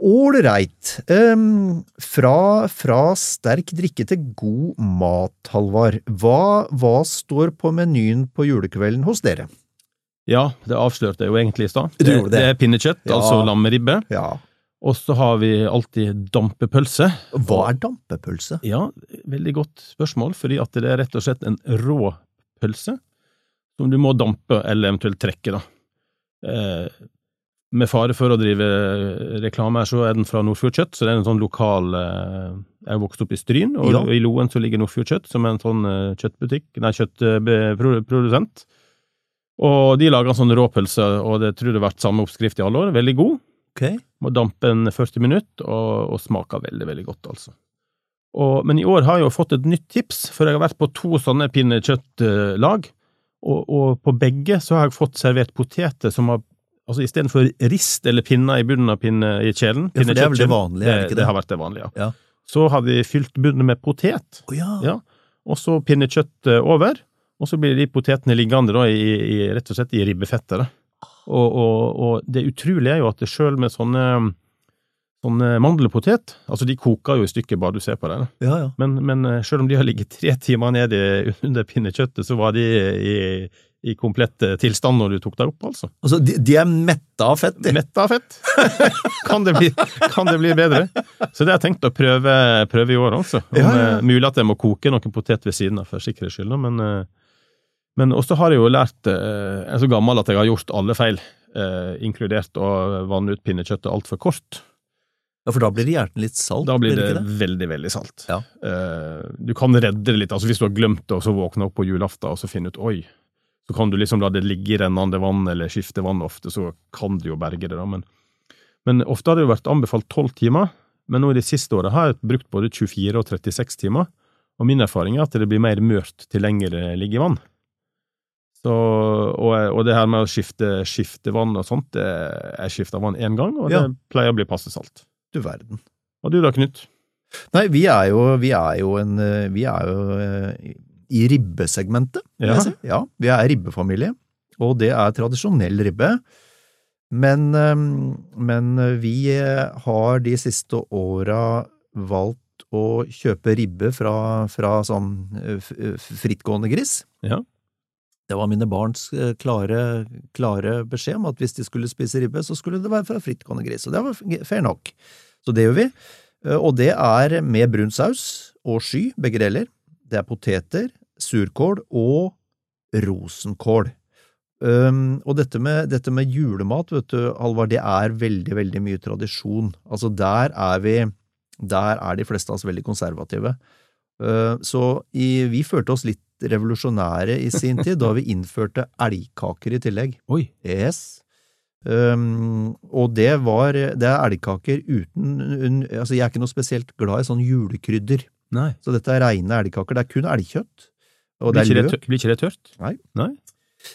Ålreit. Um, fra, fra sterk drikke til god mat, Halvard. Hva, hva står på menyen på julekvelden hos dere? Ja, det avslørte jeg jo egentlig i stad. Det, det. det er pinnekjøtt, Ja. altså lammeribbe. Ja. Og så har vi alltid dampepølse. Hva er dampepølse? Ja, veldig godt spørsmål, fordi at det er rett og slett en rå pølse som du må dampe eller eventuelt trekke, da. Eh, med fare for å drive reklame her, så er den fra Nordfjord Kjøtt, så det er en sånn lokal eh, Jeg er vokst opp i Stryn, og Ja. i Loen så ligger Nordfjord Kjøtt, som er en sånn eh, kjøttbutikk, nei, kjøttprodusent. Og de lager en sånn råpølse, og det tror jeg har vært samme oppskrift i alle år. Veldig god. Okay. Må dampe en 40 minutter, og, og smaker veldig, veldig godt, altså. Og, men i år har jeg jo fått et nytt tips, for jeg har vært på to sånne pinnekjøttlag, og, og på begge så har jeg fått servert poteter som har Altså istedenfor rist eller pinner i bunnen av pinne i kjelen Ja, for det er vel det vanlige, er det ikke det? Det har vært det vanlige, ja. Så har vi fylt bunnen med potet, Å ja. ja, og så pinnekjøtt eh, over, og så blir de potetene liggende da i, i rett og slett i ribbefettet. Og, og, og det utrolige er jo at sjøl med sånne, sånne mandelpotet, altså de koker jo i stykker bare du ser på det. Ja, ja. men, men eh, sjøl om de har ligget tre timer nede under pinnekjøttet, så var de i, i komplett eh, tilstand når du tok deg opp, altså. Altså, de, de er metta av fett, de. Metta av fett! kan, det bli, kan det bli bedre? Så det har jeg tenkt å prøve, prøve i år også. Om, Ja, ja, ja. eh, Mulig at jeg må koke noen potet ved siden av, for sikkerhets skyld, men, eh, men også har jeg jo lært Jeg er så gammel at jeg har gjort alle feil, inkludert å vanne ut pinnekjøttet altfor kort. Ja, for da blir det gjerne litt salt. Da blir det, det? veldig, veldig salt. Ja. Du kan redde det litt, altså hvis du har glemt det, og så våkner opp på julaften og så finner ut oi, så kan du liksom la det ligge i rennende vann eller skifte vann ofte, så kan du jo berge det, da. Men, men ofte har det jo vært anbefalt tolv timer, men nå i det siste året har jeg brukt både 24 og 36 timer, og min erfaring er at det blir mer mørt til lenger det ligger i vann. Så, og, og det her med å skifte, skifte vann og sånt, det, jeg skifta vann én gang, og Ja. det pleier å bli passe salt. Du verden. Og du da, Knut? Nei, vi er jo, vi er jo en eh, Vi er jo eh, i ribbesegmentet, Ja. si. Ja, vi er ribbefamilie, og det er tradisjonell ribbe. Men, eh, men vi eh, har de siste åra valgt å kjøpe ribbe fra, fra sånn eh, f- frittgående gris. Ja. Det var mine barns eh, klare, klare beskjed om at hvis de skulle spise ribbe, så skulle det være fra frittgående gris, og det var fair nok. Så det gjør vi. Eh, Og det er med brun saus og sky, begge deler. Det er poteter, surkål og rosenkål. Um, og dette med, dette med julemat, vet du, Halvard, det er veldig, veldig mye tradisjon. Altså, der er vi Der er de fleste av oss veldig konservative. Uh, så i, vi følte oss litt revolusjonære i sin tid, da vi innførte elgkaker i tillegg. Oi. Yes. Um, og det var Det er elgkaker uten un, Altså, jeg er ikke noe spesielt glad i sånn julekrydder. Nei. Så dette er reine elgkaker. Det er kun elgkjøtt. Og Blir det ikke det, blir ikke det tørt? Nei. Nei?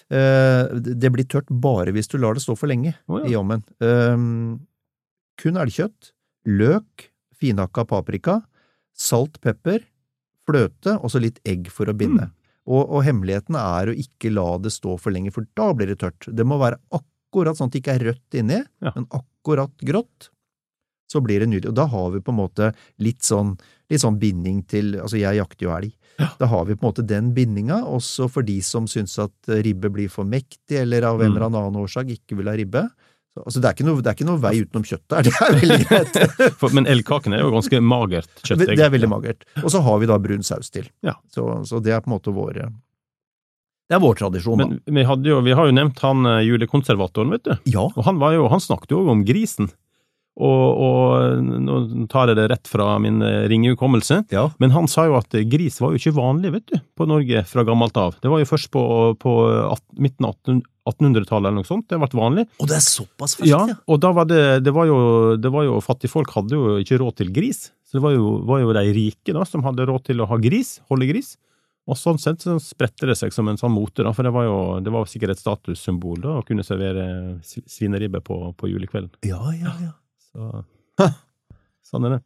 Uh, det det blir tørt bare hvis du lar det stå for lenge oh, ja. i ovnen. Uh, kun elgkjøtt, løk, finhakka paprika, salt, pepper, fløte og så litt egg for å binde. Mm. Og, og hemmeligheten er å ikke la det stå for lenge, for da blir det tørt. Det må være akkurat sånn at det ikke er rødt inni, Ja. men akkurat grått. Så blir det nydelig. Og da har vi på en måte litt sånn, litt sånn binding til Altså, jeg jakter jo elg. Da har vi på en måte den bindinga, også for de som syns at ribbe blir for mektig, eller av en Mm. eller annen årsak ikke vil ha ribbe. Altså, det er, ikke noe, det er ikke noe vei utenom kjøttet her, det er veldig greit. Men elgkakene er jo ganske magert kjøtt. Det er veldig magert. Og så har vi da brun saus til. Ja. Så, så det er på en måte vår Det er vår tradisjon. Men vi, jo, vi har jo nevnt han eh, julekonservatoren, vet du. Ja. Og han, var jo, han snakket jo om grisen. Og, og nå tar jeg det rett fra min eh, ringe hukommelse, Ja. men han sa jo at eh, gris var jo ikke vanlig, vet du, på Norge fra gammelt av. Det var jo først på, på midten av 18 1800-tallet eller noe sånt, det ble vanlig. Og det er såpass ferskt, Ja, ja. og da var det, det var jo, det var jo Fattigfolk hadde jo ikke råd til gris, så det var jo, var jo de rike da som hadde råd til å ha gris, holde gris. Og sånn sett så spredte det seg som en sånn mote, da, for det var jo det var sikkert et statussymbol da, å kunne servere svineribbe på, på julekvelden. Ja, ja, ja. Så sånn er det.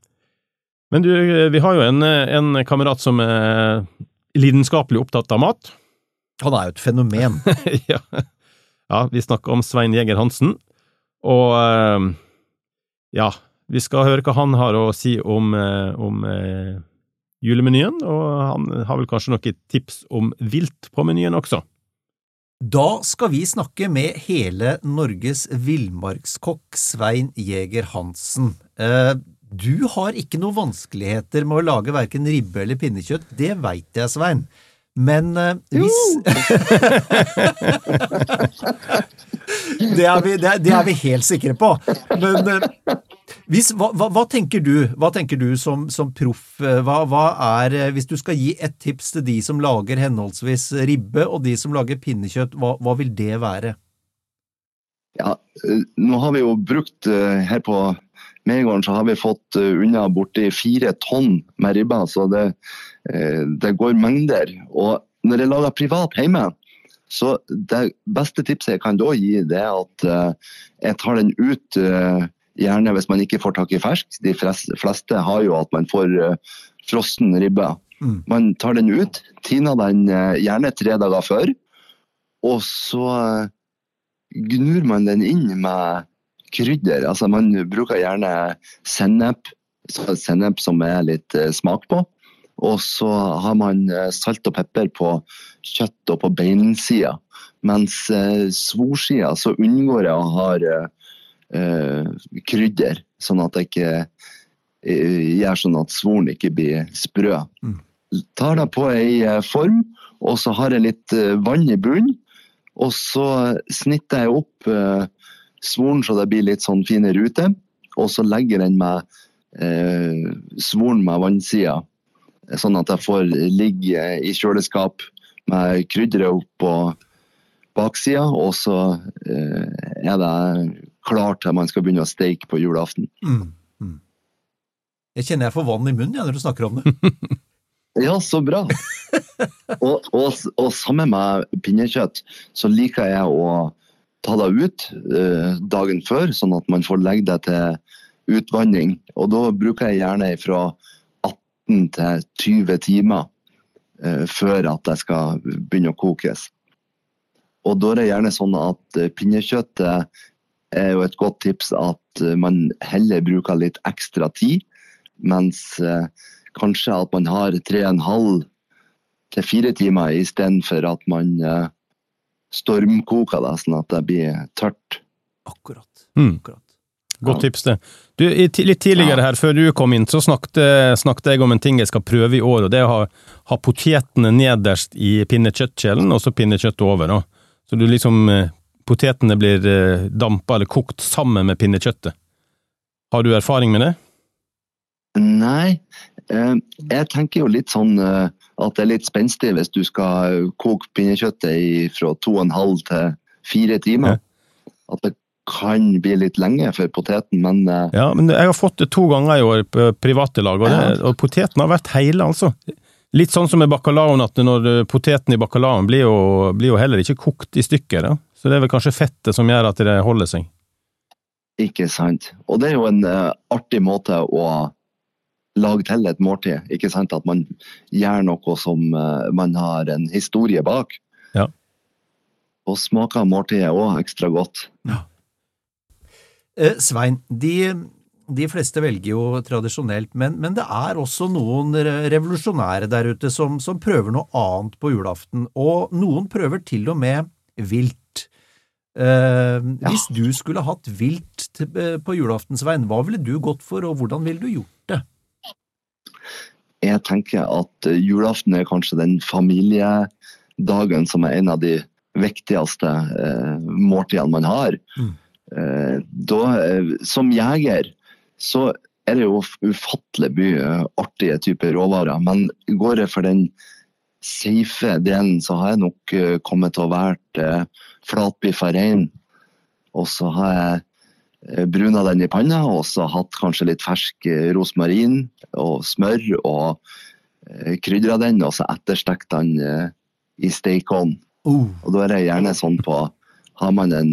Men du, vi har jo en, en kamerat som er lidenskapelig opptatt av mat. Han er jo et fenomen. ja. ja, vi snakker om Svein Jæger Hansen, og eh, ja, vi skal høre hva han har å si om, eh, om eh, julemenyen, og han har vel kanskje noen tips om vilt på menyen også. Da skal vi snakke med hele Norges villmarkskokk Svein Jæger Hansen. Eh, du har ikke noen vanskeligheter med å lage verken ribbe eller pinnekjøtt, det veit jeg, Svein. Men eh, hvis det, er vi, det, det, er vi, helt sikre på. Men eh, hvis, hva, hva, hva, tenker du, hva tenker du som, som proff? Hva, er, hvis du skal gi et tips til de som lager henholdsvis ribbe og de som lager pinnekjøtt, hva, vil det være? Ja, nå har vi jo brukt her på Megården så har vi fått unna borti fire tonn med ribba, så det, det går mengder. Og når jeg lager privat hjemme, så det beste tipset jeg kan da gi, det er at jeg tar den ut Gjerne hvis man ikke får tak i fersk. De fleste har jo at man får uh, frossen ribbe. Mm. Man tar den ut, tiner den uh, gjerne tre dager før. Og så uh, gnur man den inn med krydder. Altså man bruker gjerne sennep, sennep som er litt smak på. Og så har man salt og pepper på kjøtt og på beinsida. Mens svorsida så unngår jeg å ha eh, krydder, sånn at det ikke eh, gjør sånn at svoren ikke blir sprø. Mm. Tar det på ei eh, form, og så har jeg litt eh, vann i bunnen. Og så snitter jeg opp eh, svoren så det blir litt sånn fine ruter. Og så legger jeg den med eh, svoren med vannsida, sånn at jeg får ligge i kjøleskap med krydderet på baksida. Og så eh, er det klar til man skal begynne å steike på julaften. Mm. Mm. Jeg kjenner jeg får vann i munnen ja, når du snakker om det. ja, så bra. og, og, og, sammen med pinnekjøtt så liker jeg å ta det ut eh, dagen før, sånn at man får legge det til utvanning. Og da bruker jeg gjerne fra 18 til 20 timer eh, før at det skal begynne å kokes. Og da er det gjerne sånn at pinnekjøttet er jo et godt tips at eh, man heller bruker litt ekstra tid. Mens eh, kanskje at man har tre og en halv til fire timer istedenfor at man eh, stormkoker det, sånn at det blir tørt. Akkurat. Mm. Akkurat. Godt tips, det. Du, litt tidligere her, før du kom inn, så snakket, snakket, jeg om en ting jeg skal prøve i år, og det er å ha, ha potetene nederst i pinnekjøttkjelen, og så pinnekjøttet over. Da. Så du liksom potetene blir eh, dampa eller kokt sammen med pinnekjøttet. Har du erfaring med det? Nei, eh, jeg tenker jo litt sånn eh, at det er litt spenstig hvis du skal koke pinnekjøttet fra to og en halv til fire timer. Ja. At det kan bli litt lenge for poteten, men Ja, men jeg har fått det to ganger i år på private lag, og, det, og poteten har vært hele, altså. Litt sånn som med bacalaoen, at når poteten i bacalaoen blir jo, blir jo heller ikke kokt i stykker. Da. Så det er vel kanskje fettet som gjør at det holder seg? Ikke sant. Og det er jo en uh, artig måte å lage til et måltid. Ikke sant at man gjør noe som uh, man har en historie bak. Ja. Og smaker måltidet òg ekstra godt. Ja. Eh, Svein, de, de, fleste velger jo tradisjonelt, men, men, det er også noen revolusjonære der ute som, som prøver noe annet på julaften. Og noen prøver til og med vilt. Uh, ja. Hvis du skulle hatt vilt til, uh, på julaftensveien, hva ville du gått for, og hvordan ville du gjort det? Jeg tenker at uh, julaften er kanskje den familiedagen som er en av de viktigste måltidene man har. Mm. Da, som jeger så er det jo ufattelig mye artige typer råvarer, men går jeg for den safe delen, så har jeg nok kommet til å være flatbiffa rein. Og så har jeg eh, bruna den i panna, og så hatt kanskje litt fersk eh, rosmarin og smør. Og eh, krydra den, og så etterstekt den i stekeovn. Uh. Og da er det gjerne sånn på Har man en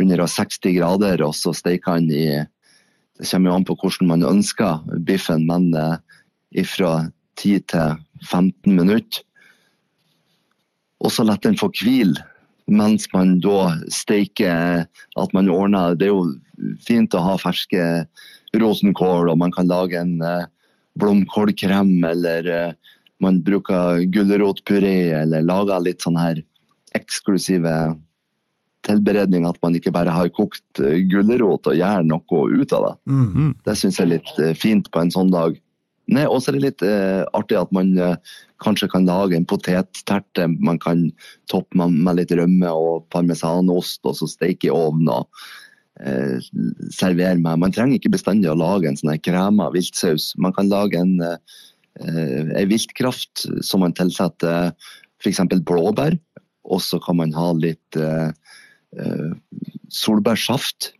160 grader, og så steker den i Det kommer jo an på hvordan man ønsker biffen, men fra 10 til 15 minutter. Og så la den få hvile mens man da steiker At man ordner Det er jo fint å ha ferske rosenkål, og man kan lage en uh, blomkålkrem, eller uh, man bruker gulrotpuré, eller lager litt sånn her eksklusive tilberedning at man ikke bare har kokt eh, gulrot og gjør noe ut av det. Mm. Det syns jeg er litt eh, fint på en sånn dag. Nei, Og så er det litt eh, artig at man eh, kanskje kan lage en potetterte. Man kan toppe med, med litt rømme og parmesanost, og så steike i ovnen og eh, servere med. Man trenger ikke bestandig å lage en sånn krema viltsaus. Man kan lage en, eh, en viltkraft som man tilsetter f.eks. blåbær, og så kan man ha litt eh, eh, solbærsaft.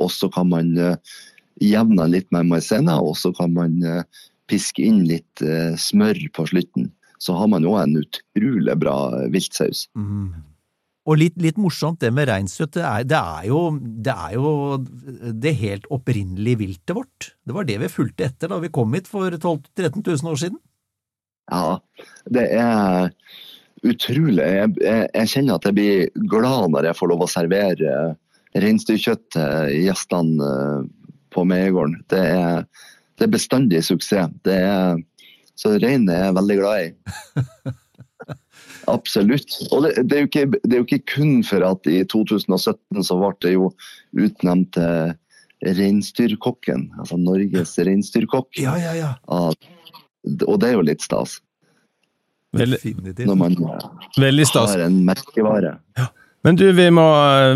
Og så kan man jevne litt med maizena, og så kan man eh, piske inn litt eh, smør på slutten. Så har man òg en utrolig bra eh, viltsaus. Mm. Og litt, litt morsomt det med reinsdyrkjøtt, det, det, det er jo det helt opprinnelige viltet vårt. Det var det vi fulgte etter da vi kom hit for 12 000-13 000 år siden. Ja, det er utrolig. Jeg, jeg, jeg kjenner at jeg blir glad når jeg får lov å servere reinsdyrkjøtt til gjestene på Meiegården. Det er, det er bestandig suksess. Det er, så reinen er jeg veldig glad i. Absolutt. Og det, det, er jo ikke, det er jo ikke kun for at i 2017 så ble det jo utnevnt til reinsdyrkokken, altså Norges reinsdyrkokk. Ja, ja, ja. Ja, og det er jo litt stas. Veldig, Når man veldig stas. har en merkevare. Men du, vi, må,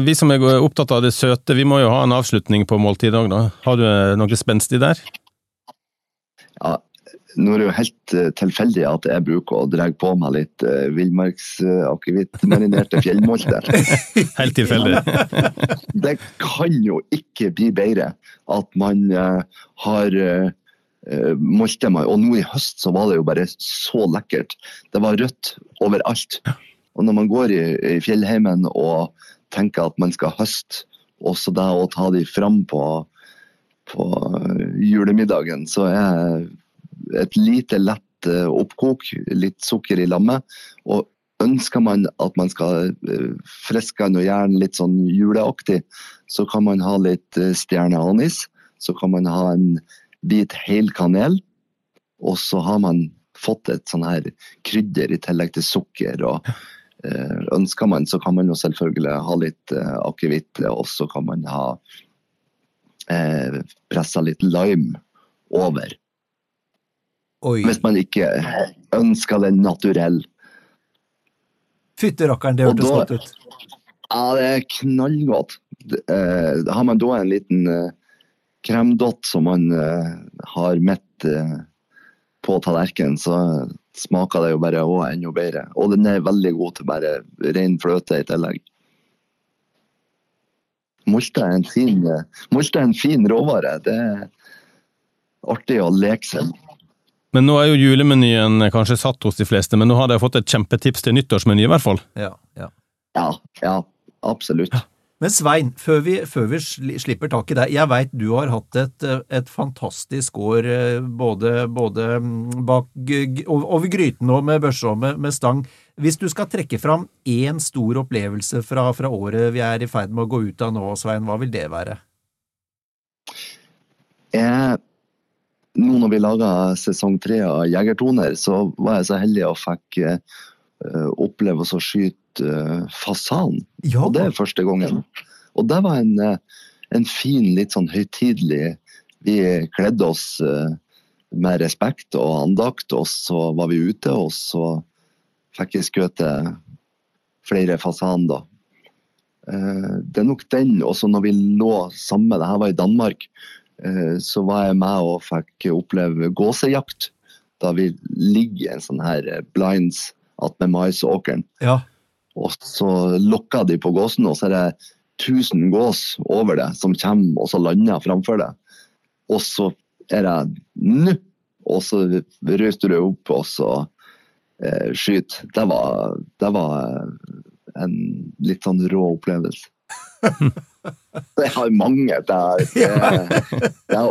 vi som er opptatt av det søte, vi må jo ha en avslutning på måltidet òg, da. Har du eh, noe spenstig der? Ja, nå er det jo helt eh, tilfeldig at jeg bruker å dra på meg litt uh, villmarksakevittmarinerte fjellmolter. Helt tilfeldig. det kan jo ikke bli bedre at man uh, har uh, molter meg. Og nå i høst så var det jo bare så lekkert. Det var rødt overalt. Og når man går i, i fjellheimen og tenker at man skal høste, også det å ta de fram på, på julemiddagen, så er et lite lett eh, oppkok, litt sukker i lammet. Og ønsker man at man skal eh, friske den og gjøre den litt sånn juleaktig, så kan man ha litt eh, stjerneanis. Så kan man ha en bit hel kanel. Og så har man fått et sånn her krydder i tillegg til sukker. og Ønsker man, så kan man jo selvfølgelig ha litt eh, akevitt, og så kan man ha eh, pressa litt lime over. Hvis man ikke ønsker den naturell. Fytti rakkeren, det hørtes godt ut. Ja, det er knallgodt. Det, eh, har man da en liten eh, kremdott som man eh, har midt eh, på tallerkenen, så smaker det jo bare også enda bedre. Og den er veldig god til bare ren fløte i tillegg. Molte er en fin, molte er en fin råvare. Det er artig å leke seg med. Men nå er jo julemenyen kanskje satt hos de fleste, men nå har de fått et kjempetips til nyttårsmeny, i hvert fall. Ja, ja. Ja, ja, absolutt. Men Svein, før vi, før vi slipper tak i deg, jeg veit du har hatt et, eh, et fantastisk år eh, både, både mm, bak, over gryten og med børse og med, med stang. Hvis du skal trekke fram én stor opplevelse fra, fra året vi er i ferd med å gå ut av nå, Svein, hva vil det være? Jeg, nå når vi laga sesong tre av Jegertoner, så var jeg så heldig og fikk eh, oppleve å skyte eh, fasan. Og det er første gangen. Og det var en, eh, en fin, litt sånn høytidelig Vi kledde oss uh, med respekt og andakt, og så var vi ute, og så fikk jeg skutt flere fasan, da. Uh, Det er nok den, også når vi lå sammen, det her var i Danmark, uh, så var jeg med og fikk oppleve gåsejakt. Da vi ligger i en sånn her blinds attmed maisåkeren. Ja. Og så lokker de på gåsen, og så er det 1000 gås over det som kommer og så lander framfor det. Og så er det nå! Og så ruster du opp og så eh, skyter. Det var, det var en litt sånn rå opplevelse. Jeg har mange. Det, er- det, det,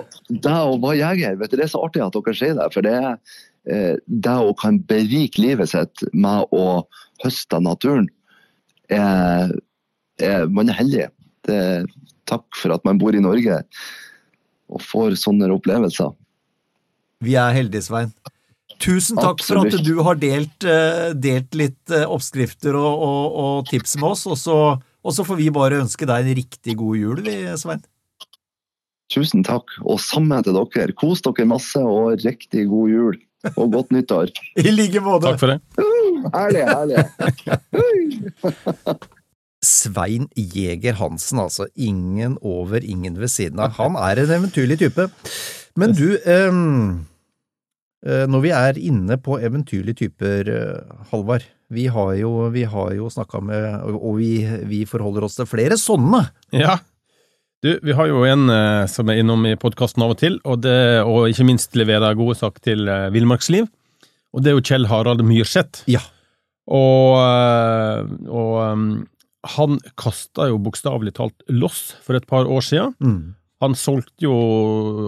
det å være jeger, vet du, det er så artig at dere sier det. For det er det å kan berike livet sitt med å høste av naturen, er, er, man er heldig. Det, takk for at man bor i Norge og får sånne opplevelser. Vi er heldige, Svein. Tusen takk for at du har delt, eh, delt litt eh, oppskrifter og, og, og tips med oss, og så, og så får vi bare ønske deg en riktig god jul, vi, Svein. Tusen takk, og samme til dere. Kos dere masse, og riktig god jul. Og godt nyttår. I like måte. Takk for det. Herlig, herlig. Svein Jæger Hansen, altså. Ingen over, ingen ved siden av. Han er en eventyrlig type. Men du, ehm, eh, når vi er inne på eventyrlige typer, eh, Halvard. Vi har jo, vi har jo snakka med, og vi, vi forholder oss til flere sånne. Ja. Du, vi har jo en eh, som er innom i podkasten av og til, og, det, og ikke minst leverer gode sak til eh, Villmarksliv. Og det er jo Kjell Harald Myrseth. Ja. Og, eh, og um, han kasta jo bokstavelig talt loss for et par år siden. Mm. Han solgte jo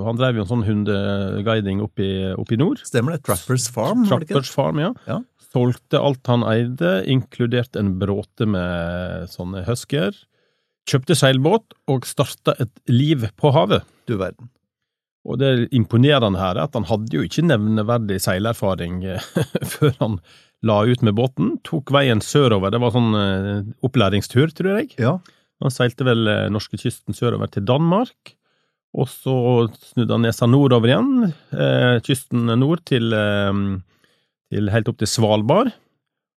Han drev jo en sånn hundeguiding oppe i, opp i nord. Stemmer det? Trappers Farm? Trappers Farm, ja. Ja. Solgte alt han eide, inkludert en bråte med sånne husker. Kjøpte seilbåt og starta et liv på havet. Du verden. Og det imponerende her er at han hadde jo ikke nevneverdig seilerfaring eh, før han la ut med båten. Tok veien sørover, det var sånn eh, opplæringstur, tror jeg. Ja. Han seilte vel eh, norskekysten sørover til Danmark. Og så snudde han nesa nordover igjen, eh, kysten nord til, eh, til helt opp til Svalbard.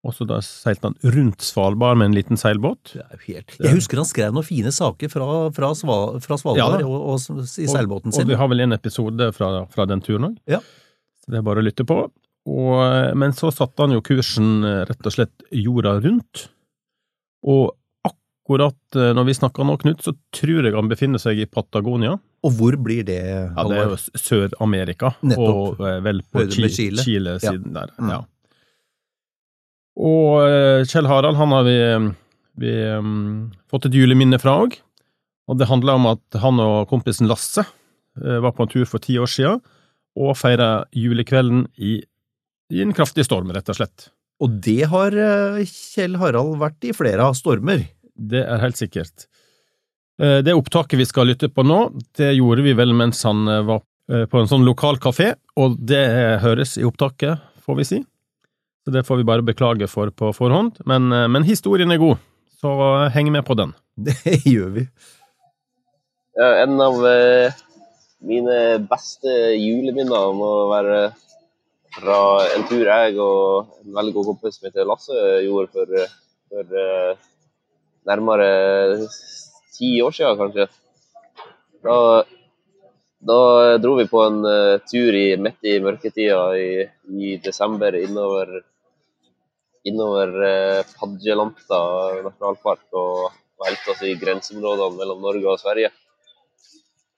Og så da seilte han rundt Svalbard med en liten seilbåt. Helt... Jeg husker han skrev noen fine saker fra, fra, Sva, fra Svalbard Ja. og, og, i Og- seilbåten Og sin. vi har vel en episode fra, fra den turen òg. Ja. Så det er bare å lytte på. Og, men så satte han jo kursen eh, rett og slett jorda rundt. Og akkurat eh, når vi snakker nå, Knut, så tror jeg han befinner seg i Patagonia. Og hvor blir det, Ja, det er jo Sør-Amerika, og eh, vel på med Chile. Chile-siden der. Mm. Ja. Og eh, Kjell Harald, han har vi, vi um, fått et juleminne fra òg. Og det handler om at han og kompisen Lasse uh, var på en tur for ti år siden, og feira julekvelden i, i en kraftig storm, rett og slett. Og det har uh, Kjell Harald vært i flere av stormer. Det er helt sikkert. Uh, Det opptaket vi skal lytte på nå, det gjorde vi vel mens han eh, var eh, på en sånn lokal kafé, og det høres i opptaket, får vi si. Så det får vi bare beklage for på forhånd, men, eh, men historien er god, så heng med på den. Det gjør vi. Ja, en av eh, mine beste juleminner må være fra en tur jeg og en veldig god kompis som heter Lasse gjorde for, eh, for nærmere ti år siden, kanskje. Da, da dro vi på en tur i, midt i mørketida i, i desember innover, innover uh, Padjelanta nasjonalpark og velte oss i grenseområdene mellom Norge og Sverige.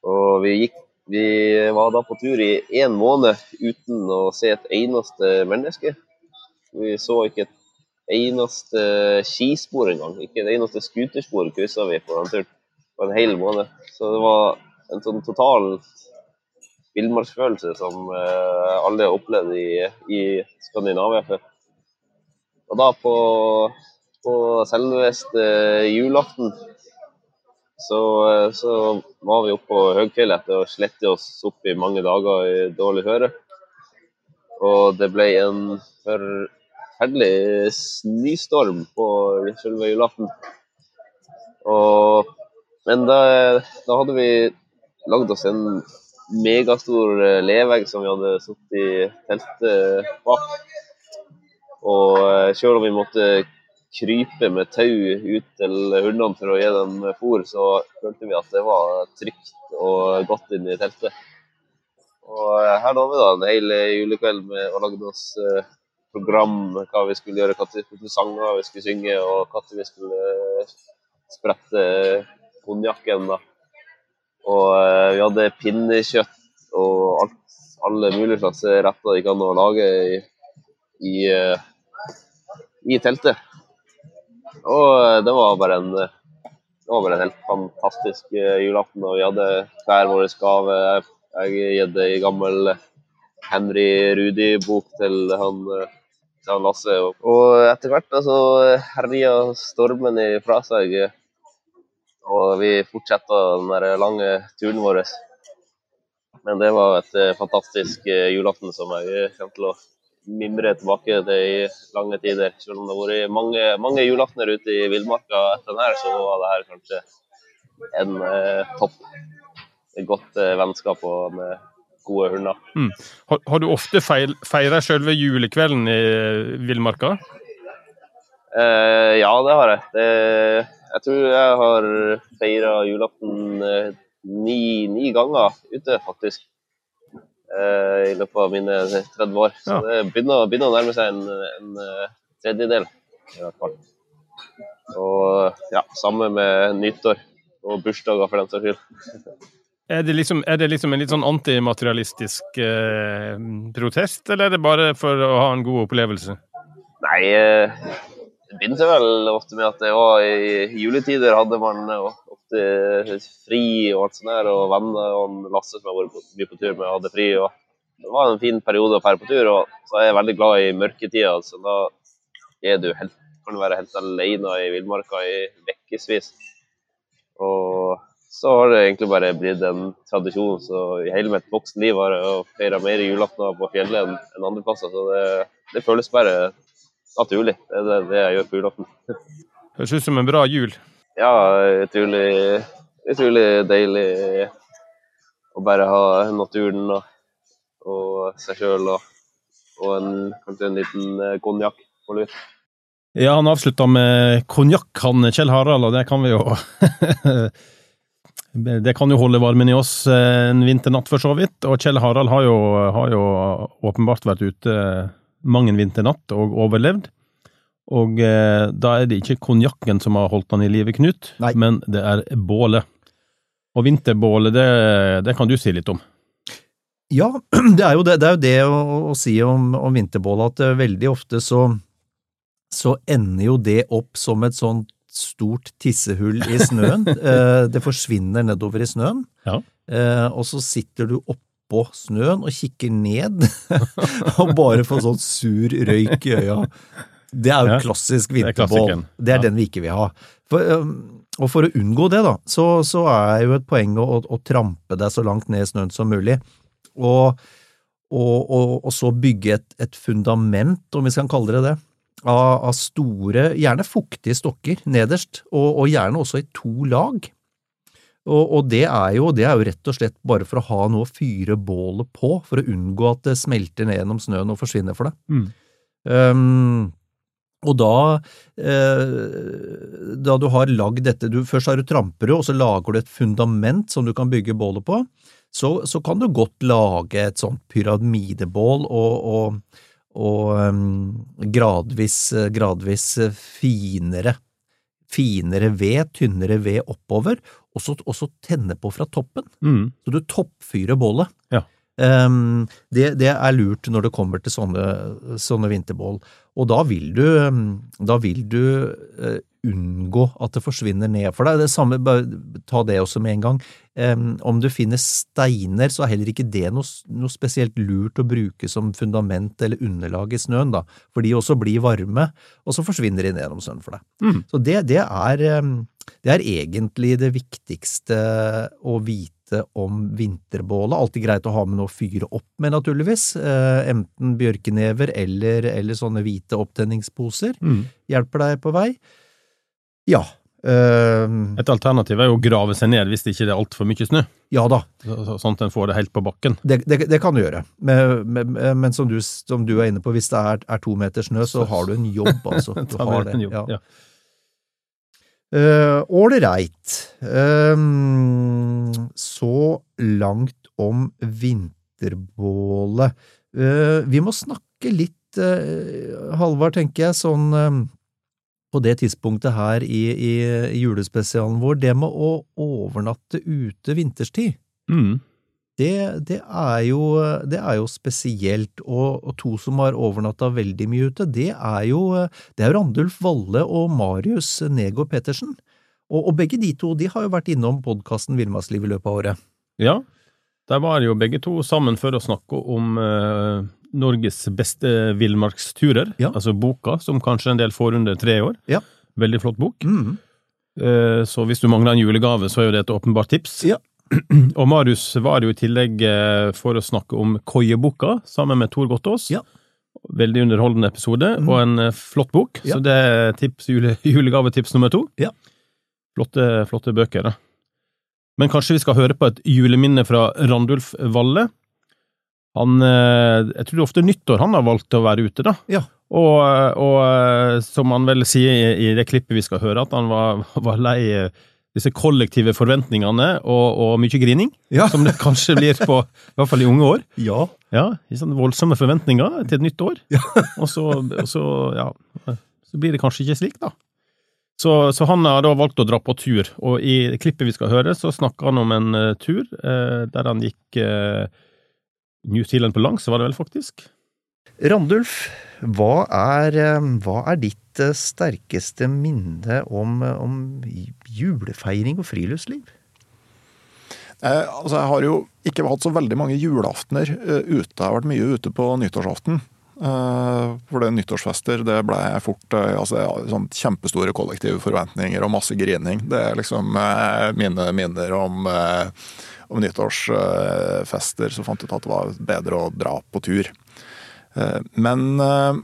Og vi, gikk, vi var da på tur i én måned uten å se et eneste menneske. Vi så ikke et eneste skispor engang. Ikke et eneste scooterspor kryssa vi på den turen på en hel måned. Så det var en sånn total villmarksfølelse som eh, alle har opplevd i, i Skandinavia før. Og da på, på selveste julaften så, eh, så var vi oppe på høgfjellet etter å slette oss opp i mange dager i dårlig høre. Og det ble en forferdelig snøstorm på selve julaften. Og, men da, da hadde vi lagd oss en megastor eh, levegg som vi hadde satt i teltet bak. Og eh, selv om vi måtte krype med tau ut til hundene for å gi dem fôr, så følte vi at det var trygt og godt inne i teltet. Og eh, her lå vi da en hel julekveld med å lage oss eh, program, hva vi skulle gjøre, hvilke sanger vi skulle synge, og når vi skulle eh, sprette konjakken. Og eh, vi hadde pinnekjøtt og alt, alle mulige slags retter de kan lage i, i, eh, i teltet. Og eh, det var bare en eh, var bare en helt fantastisk eh, julaften. Og vi hadde hver vår gave. Jeg jeg gitt ei gammel Henry Rudi-bok til han, til han Lasse. Og, etter hvert så herja stormen ifra seg. Og vi fortsatte den lange turen vår. Men det var et fantastisk julaften som jeg kommer til å mimre tilbake til i lange tider. Selv om det har vært mange, mange julaftener ute i villmarka etter den her, så var det her kanskje en eh, topp. Et godt eh, vennskap og med gode hunder. Mm. Har, har, du ofte feil, feira selve julekvelden i villmarka? Eh, ja, det har jeg. Det, jeg tror jeg har feira julaften eh, ni, ni, ganger ute, faktisk. Eh, I løpet av mine 30 år. Så ja. det begynner, begynner, å nærme seg en, en, en tredjedel, i hvert fall. Og ja, samme med nyttår og bursdager, for den saks skyld. Er det, liksom, er det liksom en litt sånn antimaterialistisk eh, protest, eller er det bare for å ha en god opplevelse? Nei, eh, det begynte vel ofte med at det var i juletider hadde man ofte fri og alt sånt der, og venner og Lasse som har vært mye på tur med, hadde fri. og Det var en fin periode å dra på tur, og så er jeg veldig glad i mørketida. så da er du helt, kan du være helt alene i villmarka i ukevis. Og så har det egentlig bare blitt en tradisjon. Så i hele mitt voksne liv har jeg feira mer julaftener på fjellet enn, enn andre plasser. Så det, det, føles bare naturlig. Det er det, det jeg gjør på julaften. Høres ut som en bra jul. Ja, utrolig, utrolig deilig å bare ha naturen og, og seg sjøl og, og en, kanskje en liten eh, konjakk på lur. Ja, han avslutta med konjakk, han Kjell Harald, og det kan vi jo Det kan jo holde varmen i oss en vinternatt, for så vidt. Og Kjell Harald har jo, har jo åpenbart vært ute mang en vinternatt og overlevd. Og eh, da er det ikke konjakken som har holdt han i live, Knut, Nei. men det er bålet. Og vinterbålet, det, det, kan du si litt om? Ja, det er jo det, det, er jo det å, å, si om, om vinterbålet, at eh, veldig ofte så, så ender jo det opp som et sånt stort tissehull i snøen. Eh, det forsvinner nedover i snøen, ja. Eh, og så sitter du oppå snøen og kikker ned og bare får sånn sur røyk i øya. Det er jo ja, klassisk vinterbål. Det, det er den vi ikke vil ha. For, og for å unngå det, da, så, så er jo et poeng å, å, å, trampe deg så langt ned i snøen som mulig. Og, og, og så bygge et, et fundament, om vi skal kalle det det av, av store, gjerne fuktige stokker nederst, og, og, gjerne også i to lag. Og, og det, er jo, det, er jo, rett og slett bare for å ha noe å fyre bålet på, for å unngå at det smelter ned gjennom snøen og forsvinner for deg. Mm. Um, og da, eh, da du har lagd dette du, Først har du trampere, og så lager du et fundament som du kan bygge bålet på. Så, så kan du godt lage et sånt pyramidebål og, og og um, gradvis, gradvis finere, finere ved, tynnere ved oppover, og så tenne på fra toppen. Mm. Så du toppfyrer bålet. Ja. Um, det, det, er lurt når det kommer til sånne, sånne vinterbål. Og da vil du, da vil du uh, unngå at det forsvinner ned for deg. Det samme, ta det også med en gang. Um, om du finner steiner, så er heller ikke det noe, noe, spesielt lurt å bruke som fundament eller underlag i snøen, da, for de også blir varme, og så forsvinner de ned gjennom snøen for deg. Mm. Så det, det, er, um, det er egentlig det viktigste å vite om vinterbålet. Alltid greit å ha med noe å fyre opp med, naturligvis. Uh, enten bjørkenever eller, eller, sånne hvite opptenningsposer. Mm. Hjelper deg på vei. Ja. Uh, Et alternativ er jo å grave seg ned hvis det ikke er altfor mye snø. Ja da. sånn at en får det helt på bakken. Det, det, det kan du gjøre, men, men, men som, du, som, du, er inne på, hvis det er, er, to meter snø, så har du en jobb, altså. Du har det. Ja. Ålreit. Uh, um, så langt om vinterbålet. Uh, vi må snakke litt, uh, Halvard, tenker jeg, sånn uh, på det tidspunktet her i, i, julespesialen vår, det med å overnatte ute vinterstid, mm. Det, det, er jo, det, er jo, spesielt. Og, og to som har overnatta veldig mye ute, det er jo det er Randulf Valle og Marius Negård Pettersen. Og, og, begge de to de har jo vært innom podkasten Villmarksliv i løpet av året. Ja, der var jo begge to sammen for å snakke om uh Norges beste villmarksturer, ja. altså boka, som kanskje en del får under tre år. Ja. Veldig flott bok. Mm. Så hvis du mangler en julegave, så er jo det et åpenbart tips. Ja. Og Marius var jo i tillegg eh, for å snakke om Koieboka, sammen med Tor Gottaas. Ja. Veldig underholdende episode, og en eh, flott bok. Ja. Så det er tips, jule, julegavetips nummer to. Ja. Flotte, flotte bøker, da. Men kanskje vi skal høre på et juleminne fra Randulf Valle. Han eh, Jeg tror det er ofte nyttår han har valgt å være ute, da. Ja. Og, og som han vel sier i, det klippet vi skal høre, at han var, var lei disse kollektive forventningene og, og mye grining, Ja. som det kanskje blir på, i hvert fall i unge år. Ja. Ja, i sånne voldsomme forventninger til et nytt år. Og, så, og så, ja, så blir det kanskje ikke slik, da. Så, så han har da valgt å dra på tur, og i klippet vi skal høre, så snakker han om en eh, tur eh, der han gikk eh, New Zealand på langs, var det vel faktisk? Randulf, hva er, eh, hva er ditt eh, sterkeste minne om, eh, om julefeiring og friluftsliv? Eh, altså jeg har jo ikke hatt så veldig mange julaftener eh, ute. Jeg har vært mye ute på nyttårsaften. Eh, for det nyttårsfester, det ble fort altså, sånn kjempestore kollektive forventninger og masse grining. Det er liksom mine minner om, om nyttårsfester. Så fant jeg ut at det var bedre å dra på tur. Eh, men eh,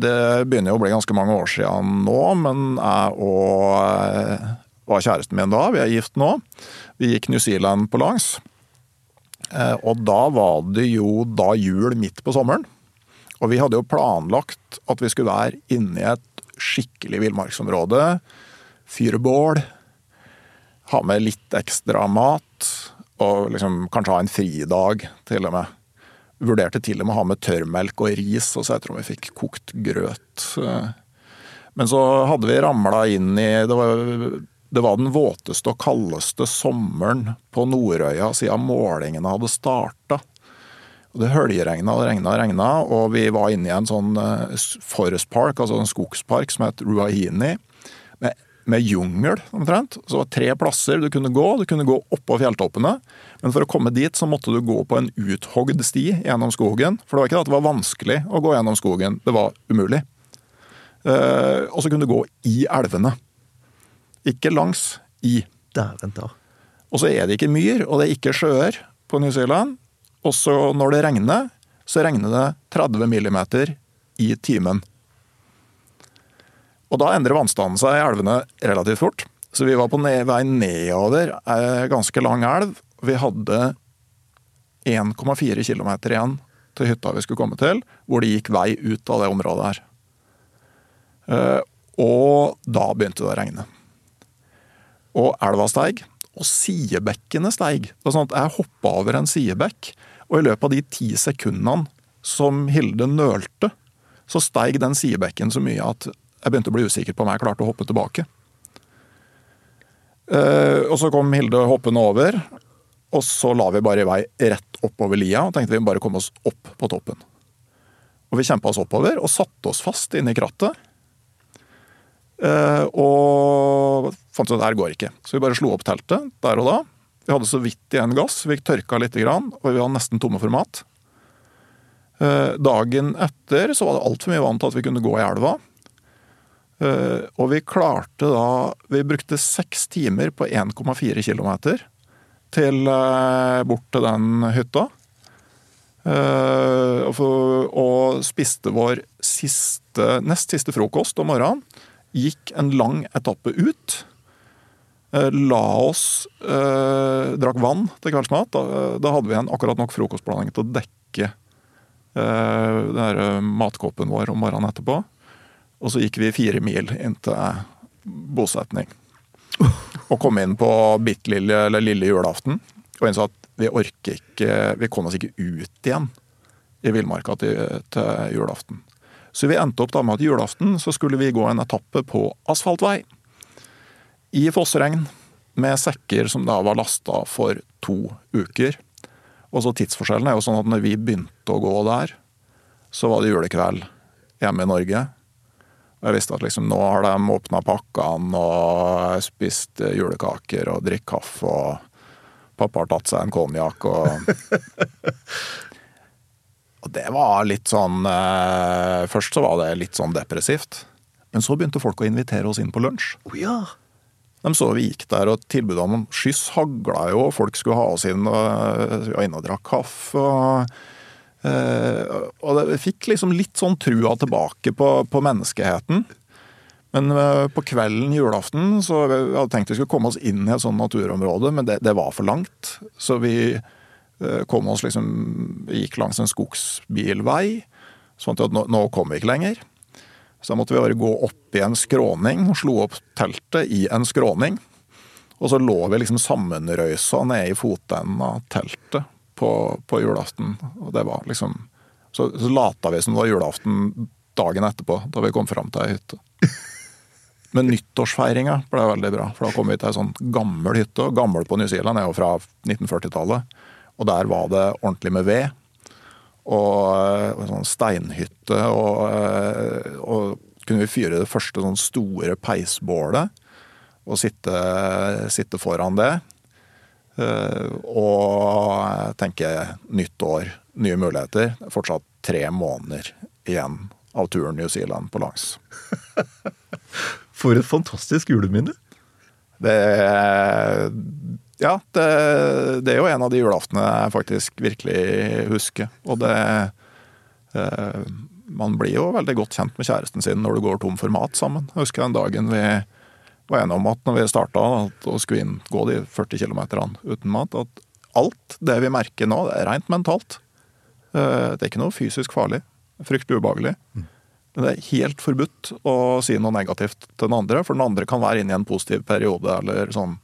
det begynner jo å bli ganske mange år siden nå, men jeg og eh, var kjæresten min da, vi er gift nå. Vi gikk New Zealand på langs. Og da var det jo da jul midt på sommeren. Og vi hadde jo planlagt at vi skulle være inne i et skikkelig villmarksområde. Fyre bål. Ha med litt ekstra mat. Og liksom kanskje ha en fridag, til og med. Vurderte til og med å ha med tørrmelk og ris, og så jeg tror vi fikk kokt grøt. Men så hadde vi ramla inn i det var, det var den våteste og kaldeste sommeren på Nordøya siden målingene hadde starta. Det høljeregna og regna og regna, og vi var inne i en sånn eh, forest park, altså en skogspark som het Ruahini, med, jungel omtrent. Så det var tre plasser du kunne gå. Du kunne gå oppå fjelltoppene, men for å komme dit så måtte du gå på en uthogd sti gjennom skogen. For det var ikke det at det var vanskelig å gå gjennom skogen, det var umulig. Eh, og så kunne du gå i elvene. Ikke langs, i. Dæven ta. Og så er det ikke myr, og det er ikke sjøer på New Zealand. Og så når det regner, så regner det 30 millimeter i timen. Og da endrer vannstanden seg i elvene relativt fort. Så vi var på vei nedover ei ganske lang elv. Vi hadde 1,4 km igjen til hytta vi skulle komme til, hvor det gikk vei ut av det området her. Eh, Og da begynte det å regne. Og elva steig, og sidebekkene steig. Det var sånn at Jeg hoppa over en sidebekk, og i løpet av de ti sekundene som Hilde nølte, så steig den sidebekken så mye at jeg begynte å bli usikker på om jeg klarte å hoppe tilbake. Eh, og så kom Hilde hoppende over, og så la vi bare i vei rett oppover lia og tenkte vi bare komme oss opp på toppen. Og vi kjempa oss oppover og satte oss fast inne i krattet. Eh, og fant ut at det her går ikke. Så vi bare slo opp teltet der og da. Vi hadde så vidt igjen gass, vi tørka litt, og vi var nesten tomme for mat. Eh, dagen etter så var det altfor mye vann til at vi kunne gå i elva. Eh, og vi klarte da Vi brukte seks timer på 1,4 km til eh, bort til den hytta. Eh, og, spiste vår siste, nest siste frokost om morgenen. Gikk en lang etappe ut. La oss Drakk vann til kveldsmat. Da, da hadde vi igjen akkurat nok frokostblanding til å dekke den der matkåpen vår om morgenen etterpå. Og så gikk vi fire mil inn til bosetning. Og kom inn på bitte lille, eller lille julaften og innså at vi orker ikke Vi kom oss ikke ut igjen i villmarka til, til julaften. Så vi endte opp da med at julaften så skulle vi gå en etappe på asfaltvei. I fossregn, med sekker som da var lasta for to uker. Og så tidsforskjellen er jo sånn at når vi begynte å gå der, så var det julekveld hjemme i Norge. Jeg visste at liksom nå har de åpna pakkene og spist julekaker og drikket kaffe. og Pappa har tatt seg en konjakk og Og det var litt sånn eh, Først så var det litt sånn depressivt. Men så begynte folk å invitere oss inn på lunsj. Oh, ja. De så vi gikk der, og tilbudet om skyss hagla jo, folk skulle ha oss inn og, og inn og drakk kaffe. og Eh, og det fikk liksom litt sånn trua tilbake på, på menneskeheten. Men eh, på kvelden julaften så vi hadde tenkt vi skulle komme oss inn i et sånt naturområde, men det, det var for langt. Så vi eh, kom oss liksom Gikk langs en skogsbilvei. Sånn at nå, nå kom vi ikke lenger. Så da måtte vi bare gå opp i en skråning og slo opp teltet i en skråning. Og så lå vi liksom sammenrøysa nede i fotenden av teltet på, på, julaften. Og det var liksom Så, så lata vi som det var julaften dagen etterpå, da vi kom fram til ei hytte. Men nyttårsfeiringa ble veldig bra, for da kom vi til ei sånn gammel hytte. Gammel på New Zealand er jo fra 1940-tallet. Og der var det ordentlig med ved. Og en sånn steinhytte. Og, eh, og kunne vi fyre det første sånn store peisbålet og sitte, sitte foran det. Eh, og tenke nytt år, nye muligheter. Fortsatt tre måneder igjen av turen New Zealand på langs. For et fantastisk juleminne! Det Ja, det, det, er jo en av de julaftene jeg faktisk virkelig husker. Og det eh, Man blir jo veldig godt kjent med kjæresten sin når du går tom for mat sammen. Jeg husker den dagen vi var enige om at når vi starta og skulle inn, gå de 40 km uten mat, at alt det vi merker nå, det er rent mentalt. Eh, det er ikke noe fysisk farlig. Fryktelig ubehagelig. Men det er helt forbudt å si noe negativt til den andre, for den andre kan være inne i en positiv periode eller sånn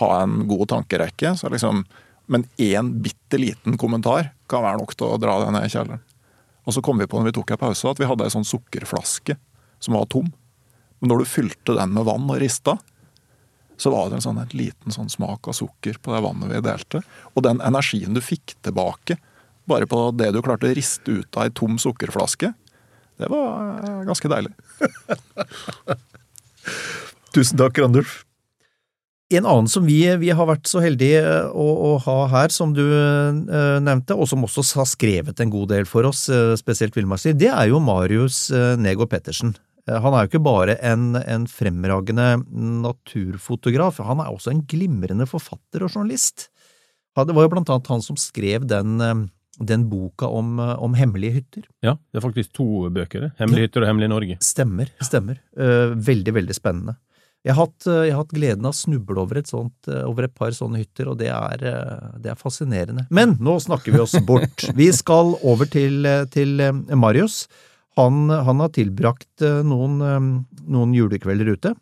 ha en god tankerekke. Så liksom, men én bitte liten kommentar kan være nok til å dra deg ned i kjelleren. Og så kom vi på når vi tok en pause at vi hadde ei sånn sukkerflaske som var tom. Men når du fylte den med vann og rista, så var det en, sånn, en liten sånn smak av sukker på det vannet vi delte. Og den energien du fikk tilbake bare på det du klarte å riste ut av ei tom sukkerflaske, det var eh, ganske deilig. Tusen takk, Randulf. En annen som vi, vi, har vært så heldige å, å, ha her, som du uh, nevnte, og som også har skrevet en god del for oss, uh, spesielt villmarksliv, det er jo Marius uh, Nego Pettersen. Han er jo ikke bare en, en, fremragende naturfotograf, han er også en glimrende forfatter og journalist. Det var jo blant annet han som skrev den den boka om, om, hemmelige hytter. Ja, det er faktisk to bøker. Hemmelige hytter og Hemmelig Norge. Stemmer. stemmer. Veldig, veldig spennende. Jeg har, hatt, jeg har hatt, gleden av å snuble over et, sånt, over et par sånne hytter, og det er, det er, fascinerende. Men nå snakker vi oss bort. Vi skal over til, til Marius. Han, han, har tilbrakt noen, noen julekvelder ute.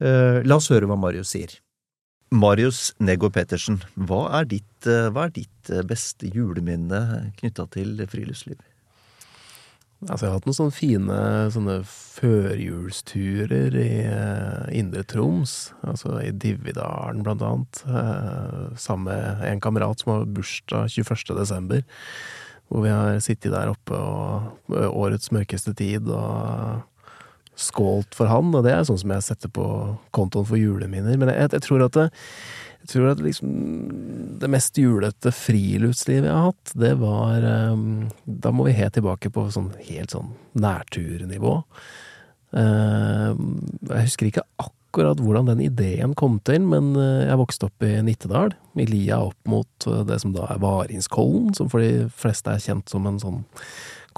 La oss høre hva Marius sier. Marius Nego Pettersen, hva er ditt, hva er ditt beste juleminne knytta til friluftsliv? Altså, jeg har hatt noen sånne fine sånne førjulsturer i uh, Indre Troms. Altså i Dividalen, blant annet. Uh, sammen med en kamerat som har bursdag 21. desember. Hvor vi har sittet der oppe og årets mørkeste tid og skålt for han. Og det er sånn som jeg setter på kontoen for juleminner. Men jeg, jeg tror at det, jeg tror at liksom det mest julete friluftslivet jeg har hatt, det var um, Da må vi helt tilbake på sånn helt sånn nærturnivå. Uh, jeg husker ikke akkurat hvordan den ideen kom til, men uh, jeg vokste opp i Nittedal, i lia opp mot uh, det som da er Varingskollen, som for de fleste er kjent som en sånn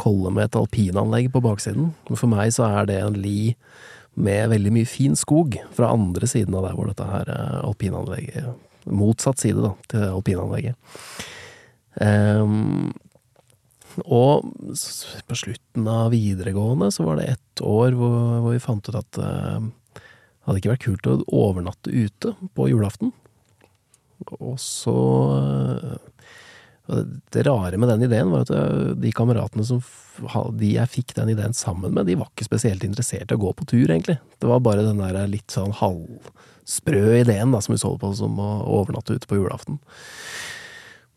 kolle med et alpinanlegg på baksiden. Men for meg så er det en li med veldig mye fin skog fra andre siden av der hvor dette her eh, alpinanlegget Motsatt side, da, til alpinanlegget. Um, og på slutten av videregående så var det ett år hvor, hvor vi fant ut at hadde ikke vært kult å overnatte ute på julaften. Og så uh, det rare med den ideen var at eh, de kameratene som de jeg fikk den ideen sammen med, de var ikke spesielt interessert i å gå på tur, egentlig. Det var bare den der litt sånn halvsprø ideen da, som vi så på som å overnatte ute på julaften.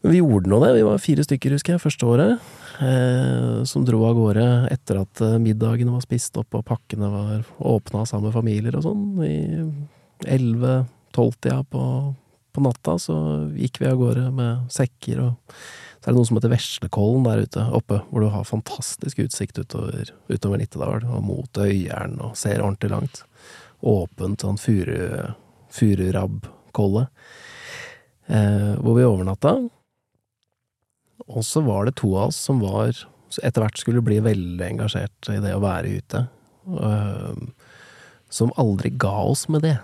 Men vi gjorde nå det. Vi var fire stykker, husker jeg, første året. Eh, som dro av gårde etter at eh, middagene var spist opp og pakkene var åpna sammen med familier og sånn. I elleve-tolvtida på på natta så gikk vi av gårde med sekker, og så er det noe som heter Veslekollen der ute oppe, hvor du har fantastisk utsikt utover, utover Nittedal, og mot Øyeren, og ser ordentlig langt. Åpent sånn furu, fururabbkolle, eh, hvor vi overnatta. Og så var det to av oss som var etter hvert skulle bli veldig engasjert i det å være ute. Som aldri ga oss med det.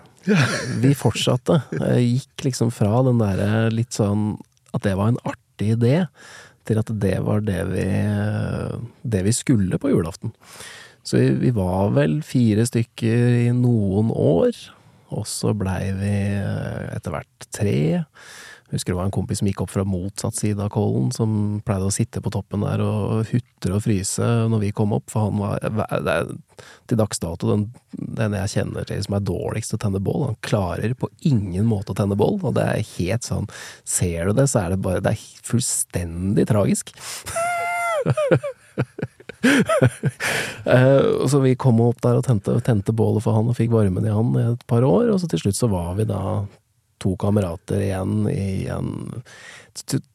Vi fortsatte. Gikk liksom fra den derre litt sånn at det var en artig idé, til at det var det vi, det vi skulle på julaften. Så vi, vi var vel fire stykker i noen år, og så blei vi etter hvert tre. Husker det var en kompis som gikk opp fra motsatt side av Kollen, som pleide å sitte på toppen der og hutre og fryse når vi kom opp, for han var det er, til dags dato den, den, jeg kjenner til som er dårligst til å tenne bål. Han klarer på ingen måte å tenne bål, og det er helt sånn Ser du det, så er det bare Det er fullstendig tragisk. uh, så vi kom opp der og tente, tente bålet for han og fikk varmen i han i et par år, og så til slutt så var vi da to kamerater igjen i en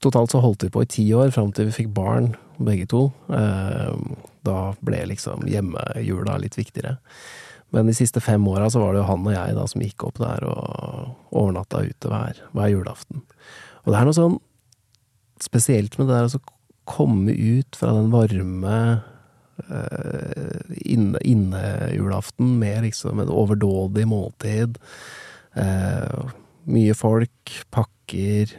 Totalt så holdt vi på i ti år, fram til vi fikk barn, begge to. Eh, da ble liksom hjemmejula litt viktigere. Men de siste fem åra så var det jo han og jeg da som gikk opp der og overnatta ute hver, hver julaften. Og det er noe sånn spesielt med det der å komme ut fra den varme uh, innejulaften inne med liksom en overdådig måltid. Uh, mye folk, pakker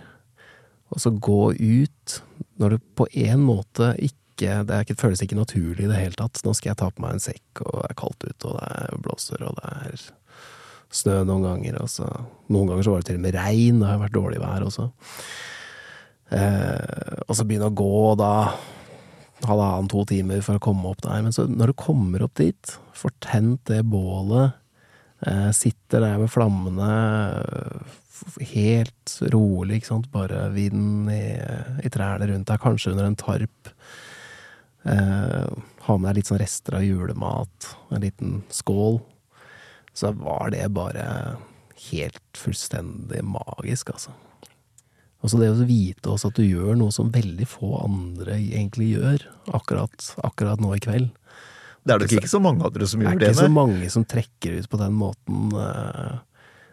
Og så gå ut når det på en måte ikke det, ikke, føles ikke naturlig i det hele tatt. Nå skal jeg ta på meg en sekk, og det er kaldt ute, og det er blåser, og det er snø noen ganger. Og så, noen ganger så var det til og med regn, det har vært dårlig vær også. Eh, og så begynne å gå, da halvannen, to timer for å komme opp der. Men så, når du kommer opp dit, får tent det bålet sitter der med flammene, helt rolig, ikke sant, bare vinden i, i trærne rundt deg, kanskje under en tarp. Eh, ha med deg litt sånn rester av julemat, en liten skål. Så var det bare helt fullstendig magisk, altså. Og så det å vite også at du gjør noe som veldig få andre egentlig gjør, akkurat, akkurat nå i kveld. Det er nok ikke så mange andre som gjør det. Det er ikke så mange som trekker ut på den måten. Eh.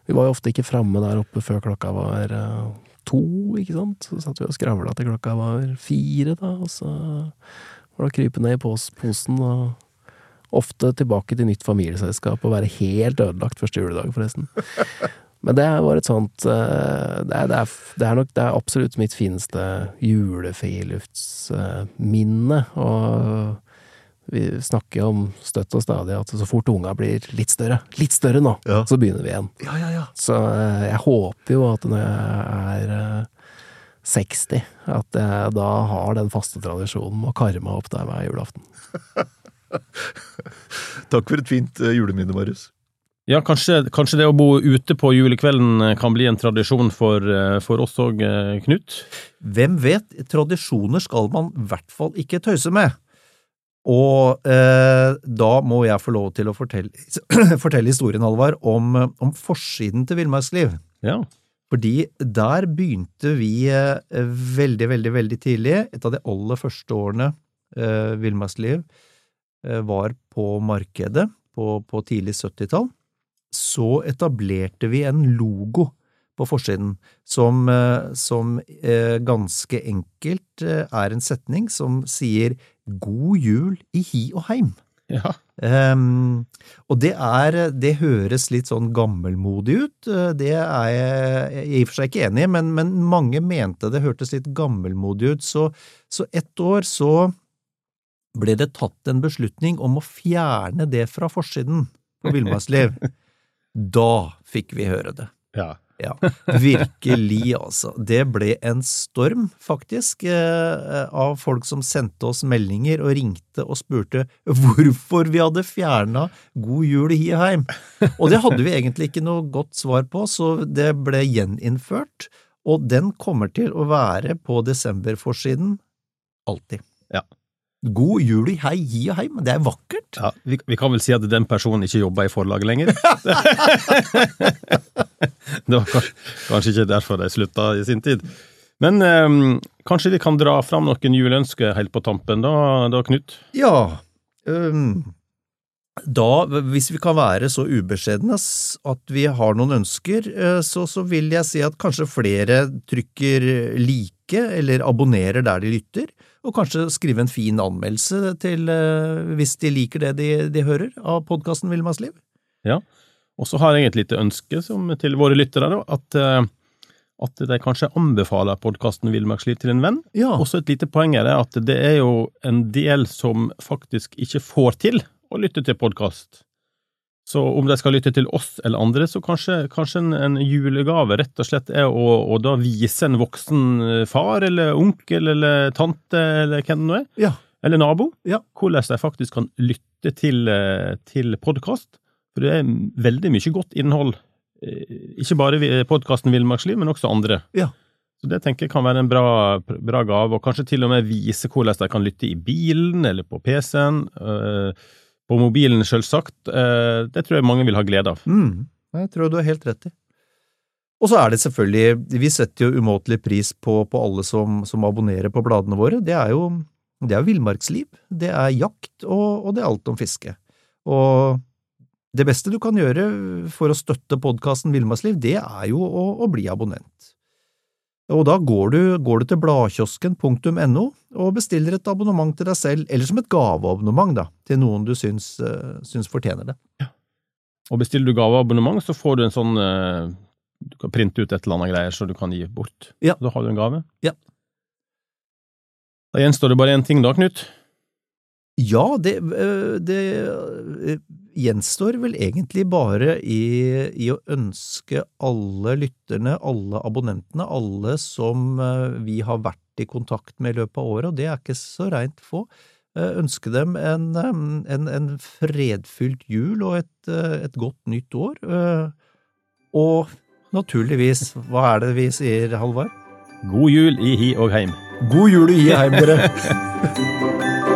Vi var jo ofte ikke framme der oppe før klokka var eh, to, ikke sant. Så satt vi og skravla til klokka var fire, da. Og så var det å krype ned i posen og ofte tilbake til nytt familieselskap og være helt ødelagt første juledag, forresten. Men det var et sånt eh, Det er, det er, det er nok det er absolutt mitt fineste julefriluftsminne. Og vi snakker om støtt og stadig at så fort unga blir litt større, litt større nå, ja. så begynner vi igjen. Ja, ja, så eh, jeg håper jo at når jeg er 60, eh, at jeg da har den faste tradisjonen med å karre meg opp der hver julaften. Takk for et fint eh, juleminne, Marius. Ja, kanskje, kanskje, det å bo ute på julekvelden kan bli en tradisjon for, for oss òg, Knut? Hvem vet? Tradisjoner skal man i hvert fall ikke tøyse med. Og eh, da må jeg få lov til å fortelle, fortelle historien, Halvard, om, om, forsiden til Villmarksliv. Ja. Fordi der begynte vi eh, veldig, veldig, veldig tidlig. Et av de aller første årene eh, Villmarksliv eh, var på markedet på, på tidlig 70-tall. Så etablerte vi en logo på forsiden, som, eh, som eh, ganske enkelt eh, er en setning som sier God jul i hi og heim. Ja. Um, og det er Det høres litt sånn gammelmodig ut. Det er jeg i og for seg ikke enig i, men, men mange mente det hørtes litt gammelmodig ut. Så, så ett år så ble det tatt en beslutning om å fjerne det fra forsiden på Villmarksliv. da fikk vi høre det. Ja. Ja, virkelig, altså. Det ble en storm, faktisk, eh, av folk som sendte oss meldinger og ringte og spurte hvorfor vi hadde fjerna God jul i Hieheim. Og det hadde vi egentlig ikke noe godt svar på, så det ble gjeninnført. Og den kommer til å være på desemberforsiden alltid. Ja. God jul i hei, hi og heim. Det er vakkert. Ja, vi, vi, kan vel si at den personen ikke jobber i forlaget lenger. det var kanskje ikke derfor de slutta i sin tid. Men eh, kanskje vi kan dra fram noen juleønsker helt på tampen, da, da Knut? Ja. Um, da, hvis vi kan være så ubeskjedne at vi har noen ønsker, eh, så, så vil jeg si at kanskje flere trykker like eller abonnerer der de lytter, og kanskje skrive en fin anmeldelse til, eh, hvis de liker det de, de hører av podkasten Villmannsliv. Ja, og så har jeg et lite ønske som, til våre lyttere, da, at, eh, at de kanskje anbefaler podkasten Villmarksliv til en venn. Ja. Også et lite poeng er det at det er jo en del som faktisk ikke får til å lytte til podkast. Så om de skal lytte til oss eller andre, så kanskje, kanskje en, en julegave rett og slett er å, å da vise en voksen eh, far eller onkel eller tante eller hvem det nå er, Ja. eller nabo, Ja. hvordan de faktisk kan lytte til, eh, til podkast. For det er veldig mye godt innhold, eh, ikke bare podkasten Villmarksliv, men også andre. Ja. Så det tenker jeg kan være en bra, bra gave, og kanskje til og med vise hvordan de kan lytte i bilen eller på PC-en. øh, på mobilen, selvsagt. Eh, det tror jeg mange vil ha glede av. Mm, jeg tror du har helt rett i. Og så er det selvfølgelig, vi setter jo umåtelig pris på, på alle som, som abonnerer på bladene våre. Det er jo det er villmarksliv, det er jakt, og, og det er alt om fiske. Og det beste du kan gjøre for å støtte podkasten Villmarksliv, det er jo å, å bli abonnent. Og da går du, går du til bladkiosken.no og bestiller et abonnement til deg selv, eller som et gaveabonnement da, til noen du syns, uh, syns fortjener det. Og bestiller du gaveabonnement, så får du en sånn uh, Du kan printe ut et eller annet greier så du kan gi bort. Ja. Da har du en gave. Ja. Da gjenstår det bare én ting da, Knut. Ja, det, øh, det gjenstår vel egentlig bare i, i å ønske alle lytterne, alle abonnentene, alle som øh, vi har vært i kontakt med i løpet av året, og det er ikke så reint få, øh, ønske dem en, en, en fredfylt jul og et, et godt nytt år. Og naturligvis, hva er det vi sier, Halvard? God jul i hi og heim. God jul i hi heim, dere!